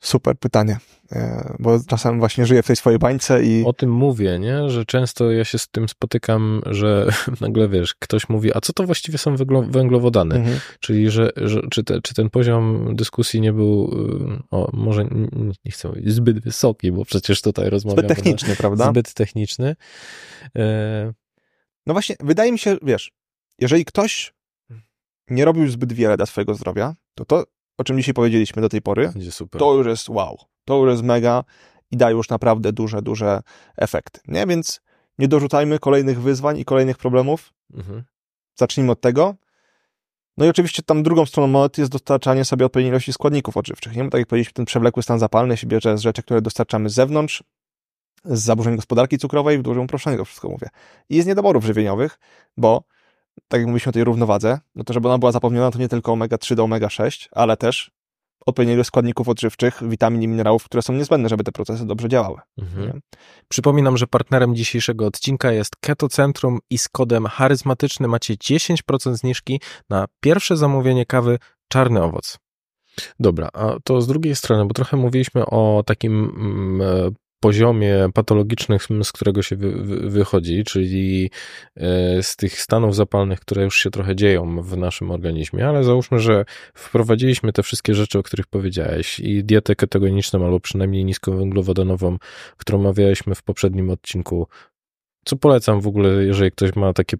Super pytanie, e, bo czasem właśnie żyję w tej swojej bańce i... O tym mówię, nie? Że często ja się z tym spotykam, że nagle, wiesz, ktoś mówi, a co to właściwie są węglowodany? Mhm. Czyli, że, że czy, te, czy ten poziom dyskusji nie był, y, o, może nie chcę mówić, zbyt wysoki, bo przecież tutaj rozmawiamy... Zbyt techniczny, na, prawda? Zbyt techniczny. E... No właśnie, wydaje mi się, wiesz, jeżeli ktoś nie robił zbyt wiele dla swojego zdrowia, to to o czym dzisiaj powiedzieliśmy do tej pory, to już jest wow, to już jest mega i da już naprawdę duże, duże efekty. Nie? Więc nie dorzucajmy kolejnych wyzwań i kolejnych problemów. Mhm. Zacznijmy od tego. No i oczywiście tam drugą stroną monety jest dostarczanie sobie odpowiedniej ilości składników odżywczych. Nie? Bo tak jak powiedzieliśmy, ten przewlekły stan zapalny się bierze z rzeczy, które dostarczamy z zewnątrz, z zaburzeń gospodarki cukrowej, w dużym uproszczeniu to wszystko mówię. I z niedoborów żywieniowych, bo tak jak mówiliśmy o tej równowadze, no to żeby ona była zapewniona, to nie tylko omega-3 do omega-6, ale też odpowiedniej ilość składników odżywczych, witamin i minerałów, które są niezbędne, żeby te procesy dobrze działały. Mhm. Przypominam, że partnerem dzisiejszego odcinka jest Keto Centrum i z kodem charyzmatyczny macie 10% zniżki na pierwsze zamówienie kawy Czarny Owoc. Dobra, a to z drugiej strony, bo trochę mówiliśmy o takim mm, poziomie patologicznym, z którego się wy, wy, wychodzi, czyli e, z tych stanów zapalnych, które już się trochę dzieją w naszym organizmie, ale załóżmy, że wprowadziliśmy te wszystkie rzeczy, o których powiedziałeś i dietę ketogeniczną albo przynajmniej niskowęglowodanową, którą omawialiśmy w poprzednim odcinku, co polecam w ogóle, jeżeli ktoś ma taki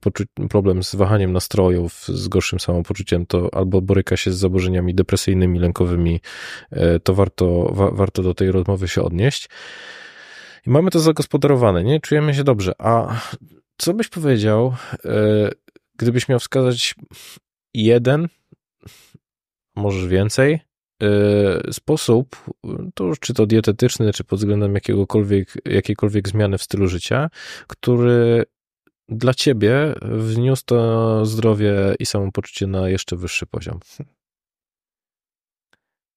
problem z wahaniem nastrojów, z gorszym samopoczuciem, to albo boryka się z zaburzeniami depresyjnymi, lękowymi, e, to warto, wa warto do tej rozmowy się odnieść. I mamy to zagospodarowane, nie? Czujemy się dobrze. A co byś powiedział, e, gdybyś miał wskazać jeden, może więcej, e, sposób, to czy to dietetyczny, czy pod względem jakiegokolwiek, jakiejkolwiek zmiany w stylu życia, który dla ciebie wniósł to zdrowie i samopoczucie na jeszcze wyższy poziom?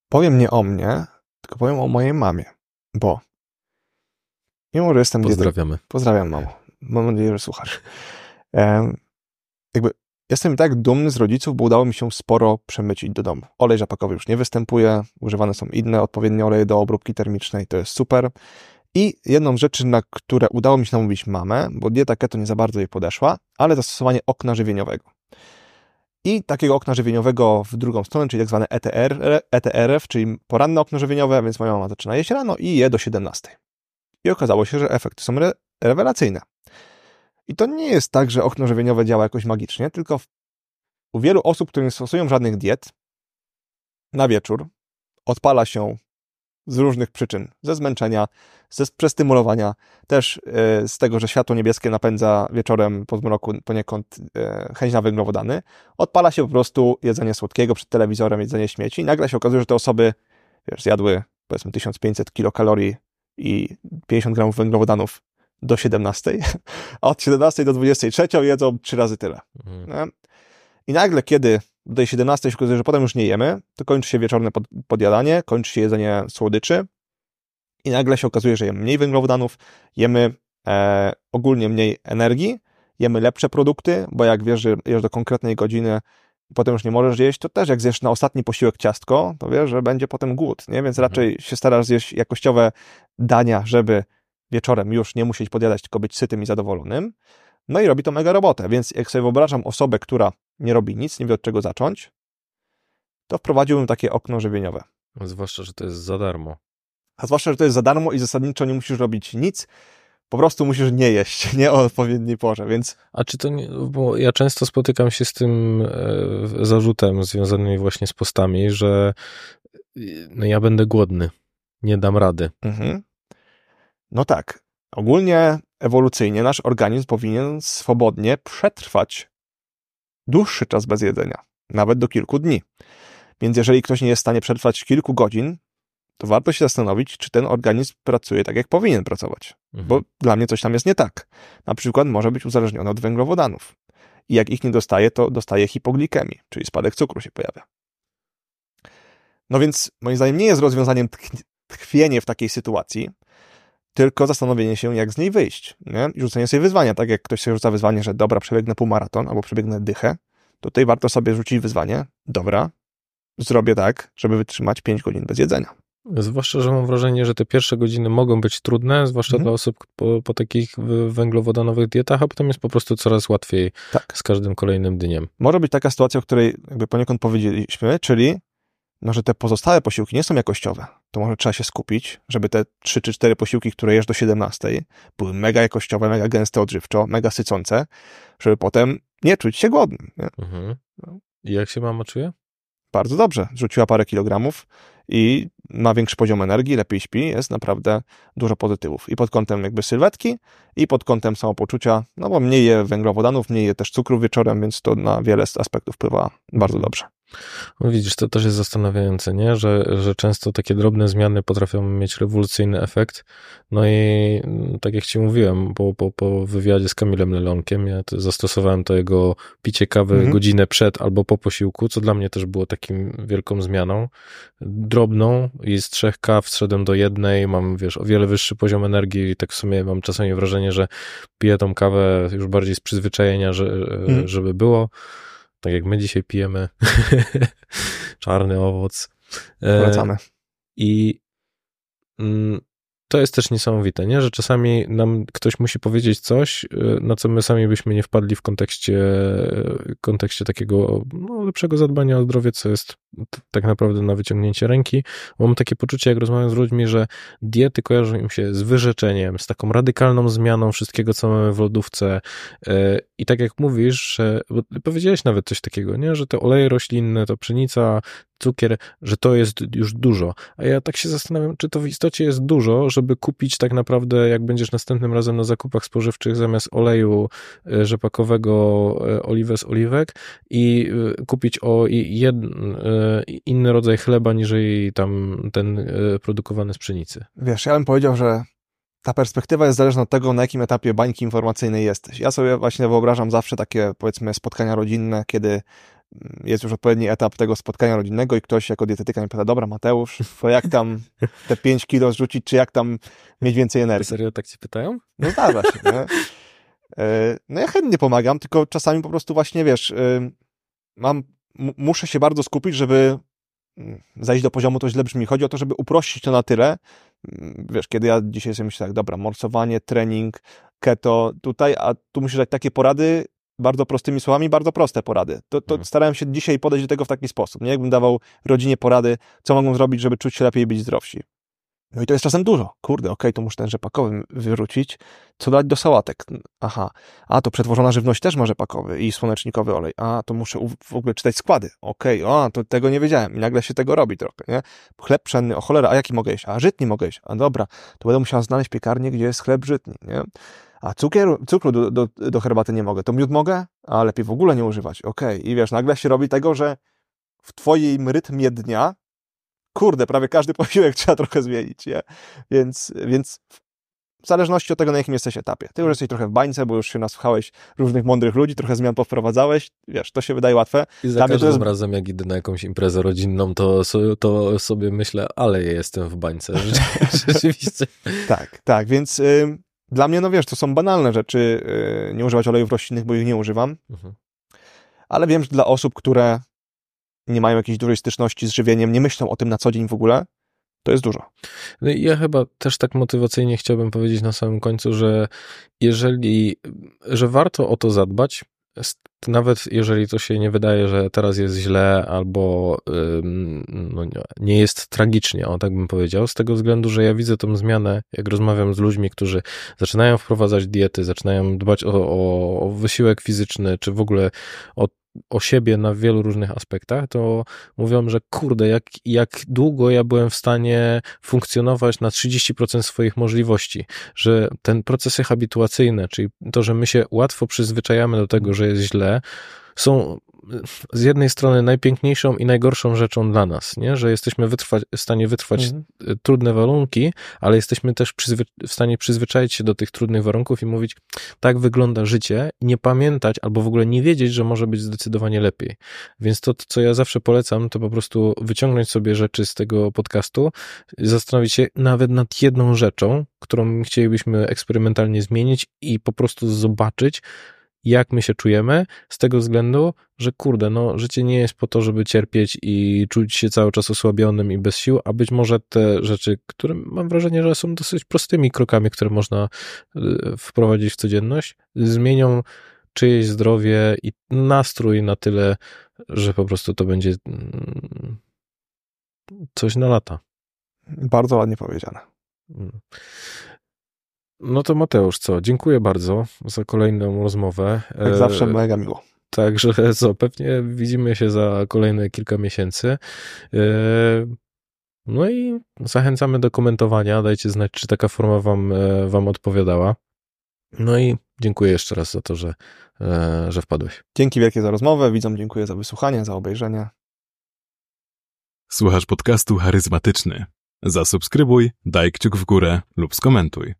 Powiem nie o mnie, tylko powiem o mojej mamie, bo Mimo, że jestem Pozdrawiamy. Pozdrawiam, mamo. Mam nadzieję, że słuchasz. E, jakby jestem tak dumny z rodziców, bo udało mi się sporo przemycić do domu. Olej rzepakowy już nie występuje, używane są inne odpowiednie oleje do obróbki termicznej, to jest super. I jedną z rzeczy, na które udało mi się namówić mamę, bo dieta keto nie za bardzo jej podeszła, ale zastosowanie okna żywieniowego. I takiego okna żywieniowego w drugą stronę, czyli tak zwane ETR, ETRF, czyli poranne okno żywieniowe, więc moja mama zaczyna jeść rano i je do 17 okazało się, że efekty są re rewelacyjne. I to nie jest tak, że okno żywieniowe działa jakoś magicznie, tylko w, u wielu osób, które nie stosują żadnych diet, na wieczór odpala się z różnych przyczyn, ze zmęczenia, ze przestymulowania, też yy, z tego, że światło niebieskie napędza wieczorem po zmroku poniekąd yy, chęć na węglowodany, odpala się po prostu jedzenie słodkiego przed telewizorem, jedzenie śmieci. I nagle się okazuje, że te osoby wiesz, zjadły powiedzmy 1500 kilokalorii i 50 gramów węglowodanów do 17, a od 17 do 23 jedzą trzy razy tyle. Mhm. I nagle, kiedy do tej 17 się okazuje, że potem już nie jemy, to kończy się wieczorne pod, podjadanie, kończy się jedzenie słodyczy i nagle się okazuje, że jemy mniej węglowodanów, jemy e, ogólnie mniej energii, jemy lepsze produkty, bo jak wiesz, że jesz do konkretnej godziny i potem już nie możesz jeść, to też jak zjesz na ostatni posiłek ciastko, to wiesz, że będzie potem głód, nie? Więc mhm. raczej się starasz zjeść jakościowe dania, żeby wieczorem już nie musieć podjadać, tylko być sytym i zadowolonym. No i robi to mega robotę, więc jak sobie wyobrażam osobę, która nie robi nic, nie wie od czego zacząć, to wprowadziłbym takie okno żywieniowe. Zwłaszcza, że to jest za darmo. A zwłaszcza, że to jest za darmo i zasadniczo nie musisz robić nic, po prostu musisz nie jeść, nie o odpowiedniej porze, więc... A czy to nie, bo ja często spotykam się z tym e, zarzutem związanym właśnie z postami, że no ja będę głodny, nie dam rady. Mhm. No tak. Ogólnie ewolucyjnie nasz organizm powinien swobodnie przetrwać dłuższy czas bez jedzenia, nawet do kilku dni. Więc jeżeli ktoś nie jest w stanie przetrwać kilku godzin, to warto się zastanowić, czy ten organizm pracuje tak, jak powinien pracować. Mhm. Bo dla mnie coś tam jest nie tak. Na przykład może być uzależniony od węglowodanów. I jak ich nie dostaje, to dostaje hipoglikemii, czyli spadek cukru się pojawia. No więc moim zdaniem nie jest rozwiązaniem tkwienie w takiej sytuacji, tylko zastanowienie się, jak z niej wyjść. Nie? I rzucenie sobie wyzwania. Tak jak ktoś sobie rzuca wyzwanie, że dobra, przebiegnę półmaraton albo przebiegnę dychę, to tutaj warto sobie rzucić wyzwanie. Dobra, zrobię tak, żeby wytrzymać 5 godzin bez jedzenia. Zwłaszcza, że mam wrażenie, że te pierwsze godziny mogą być trudne, zwłaszcza Mhm. dla osób po, po takich węglowodanowych dietach, a potem jest po prostu coraz łatwiej Tak. z każdym kolejnym dniem. Może być taka sytuacja, o której jakby poniekąd powiedzieliśmy, czyli no, że te pozostałe posiłki nie są jakościowe. To może trzeba się skupić, żeby te 3 czy 4 posiłki, które jesz do 17, były mega jakościowe, mega gęste odżywczo, mega sycące, żeby potem nie czuć się głodnym. Nie? Mhm. I jak się mama czuje? Bardzo dobrze. Rzuciła parę kilogramów i ma większy poziom energii, lepiej śpi, jest naprawdę dużo pozytywów. I pod kątem jakby sylwetki, i pod kątem samopoczucia, no bo mniej je węglowodanów, mniej je też cukru wieczorem, więc to na wiele aspektów wpływa bardzo dobrze. No widzisz, to też jest zastanawiające, nie? Że, że często takie drobne zmiany potrafią mieć rewolucyjny efekt. No i tak jak ci mówiłem, po, po, po wywiadzie z Kamilem Lelonkiem, ja to zastosowałem to jego picie kawy Mhm. godzinę przed albo po posiłku, co dla mnie też było takim wielką zmianą. Drobną i z trzech kaw zszedłem do jednej, mam, wiesz, o wiele wyższy poziom energii i tak w sumie mam czasami wrażenie, że piję tą kawę już bardziej z przyzwyczajenia, że, Mhm. żeby było. Tak jak my dzisiaj pijemy. Czarny owoc. E, Polecamy. I mm, to jest też niesamowite, nie? że czasami nam ktoś musi powiedzieć coś, y, na co my sami byśmy nie wpadli w kontekście, kontekście takiego no, lepszego zadbania o zdrowie, co jest tak naprawdę na wyciągnięcie ręki. Mam takie poczucie, jak rozmawiam z ludźmi, że diety kojarzą im się z wyrzeczeniem, z taką radykalną zmianą wszystkiego, co mamy w lodówce. Y, I tak jak mówisz, że, powiedziałeś nawet coś takiego, nie? że te oleje roślinne, to pszenica, cukier, że to jest już dużo. A ja tak się zastanawiam, czy to w istocie jest dużo, żeby kupić tak naprawdę, jak będziesz następnym razem na zakupach spożywczych, zamiast oleju e, rzepakowego e, oliwę z oliwek i e, kupić o i- jed, e, inny rodzaj chleba, niżeli tam ten e, produkowany z pszenicy. Wiesz, ja bym powiedział, że ta perspektywa jest zależna od tego, na jakim etapie bańki informacyjnej jesteś. Ja sobie właśnie wyobrażam zawsze takie, powiedzmy, spotkania rodzinne, kiedy mm, jest już odpowiedni etap tego spotkania rodzinnego i ktoś jako dietetyka mi pyta, dobra Mateusz, to jak tam te 5 kilo zrzucić, czy jak tam mieć więcej energii? Serio tak ci pytają? No zdarza się, nie? E, No ja chętnie pomagam, tylko czasami po prostu właśnie, wiesz, y, mam, muszę się bardzo skupić, żeby mm, zejść do poziomu, to źle brzmi. Chodzi o to, żeby uprościć to na tyle, mm, wiesz, kiedy ja dzisiaj sobie myślę tak, dobra, morsowanie, trening, keto tutaj, a tu musisz dać takie porady, bardzo prostymi słowami, bardzo proste porady. To, to Mhm. starałem się dzisiaj podejść do tego w taki sposób, nie? Jakbym dawał rodzinie porady, co mogą zrobić, żeby czuć się lepiej i być zdrowsi. No i to jest czasem dużo. Kurde, okej, to muszę ten rzepakowy wyrzucić. Co dać do sałatek? Aha. A, to przetworzona żywność też ma rzepakowy i słonecznikowy olej. A, to muszę w ogóle czytać składy. Okej, a, to tego nie wiedziałem. I nagle się tego robi trochę, nie? Chleb pszenny, o cholera, a jaki mogę jeść? A, żytni mogę jeść. A, dobra, to będę musiał znaleźć piekarnię, gdzie jest chleb żytni, nie? A cukieru, cukru do, do, do herbaty nie mogę. To miód mogę? A, lepiej w ogóle nie używać. Okej. I wiesz, nagle się robi tego, że w twoim rytmie dnia kurde, prawie każdy posiłek trzeba trochę zmienić, nie? Więc, więc w zależności od tego, na jakim jesteś etapie. Ty już jesteś trochę w bańce, bo już się nasłuchałeś różnych mądrych ludzi, trochę zmian powprowadzałeś, wiesz, to się wydaje łatwe. I za Dla każdym jest- razem, jak idę na jakąś imprezę rodzinną, to, to sobie myślę, ale ja jestem w bańce. Rzeczywiście. Tak, tak, więc y, dla mnie, no wiesz, to są banalne rzeczy, y, nie używać olejów roślinnych, bo ich nie używam, Mhm. ale wiem, że dla osób, które nie mają jakiejś dużej styczności z żywieniem, nie myślą o tym na co dzień w ogóle, to jest dużo. No ja chyba też tak motywacyjnie chciałbym powiedzieć na samym końcu, że jeżeli, że warto o to zadbać, nawet jeżeli to się nie wydaje, że teraz jest źle albo no, nie jest tragicznie, o tak bym powiedział, z tego względu, że ja widzę tą zmianę, jak rozmawiam z ludźmi, którzy zaczynają wprowadzać diety, zaczynają dbać o, o, o wysiłek fizyczny, czy w ogóle o o siebie na wielu różnych aspektach, to mówią, że kurde, jak, jak długo ja byłem w stanie funkcjonować na 30% swoich możliwości, że ten procesy habituacyjne, czyli to, że my się łatwo przyzwyczajamy do tego, że jest źle, są z jednej strony najpiękniejszą i najgorszą rzeczą dla nas, nie? że jesteśmy wytrwać, w stanie wytrwać mhm. trudne warunki, ale jesteśmy też w stanie przyzwyczaić się do tych trudnych warunków i mówić, tak wygląda życie, nie pamiętać albo w ogóle nie wiedzieć, że może być zdecydowanie lepiej. Więc to, co ja zawsze polecam, to po prostu wyciągnąć sobie rzeczy z tego podcastu, zastanowić się nawet nad jedną rzeczą, którą chcielibyśmy eksperymentalnie zmienić i po prostu zobaczyć, jak my się czujemy, z tego względu, że kurde, no życie nie jest po to, żeby cierpieć i czuć się cały czas osłabionym i bez sił, a być może te rzeczy, które mam wrażenie, że są dosyć prostymi krokami, które można y, wprowadzić w codzienność, zmienią czyjeś zdrowie i nastrój na tyle, że po prostu to będzie mm, coś na lata. Bardzo ładnie powiedziane. No to Mateusz, co? Dziękuję bardzo za kolejną rozmowę. Jak zawsze mega miło. Także co, pewnie widzimy się za kolejne kilka miesięcy. E, no i zachęcamy do komentowania. Dajcie znać, czy taka forma wam, e, wam odpowiadała. No i dziękuję jeszcze raz za to, że, e, że wpadłeś. Dzięki wielkie za rozmowę. Widzom dziękuję za wysłuchanie, za obejrzenie. Słuchasz podcastu charyzmatyczny. Zasubskrybuj, daj kciuk w górę lub skomentuj.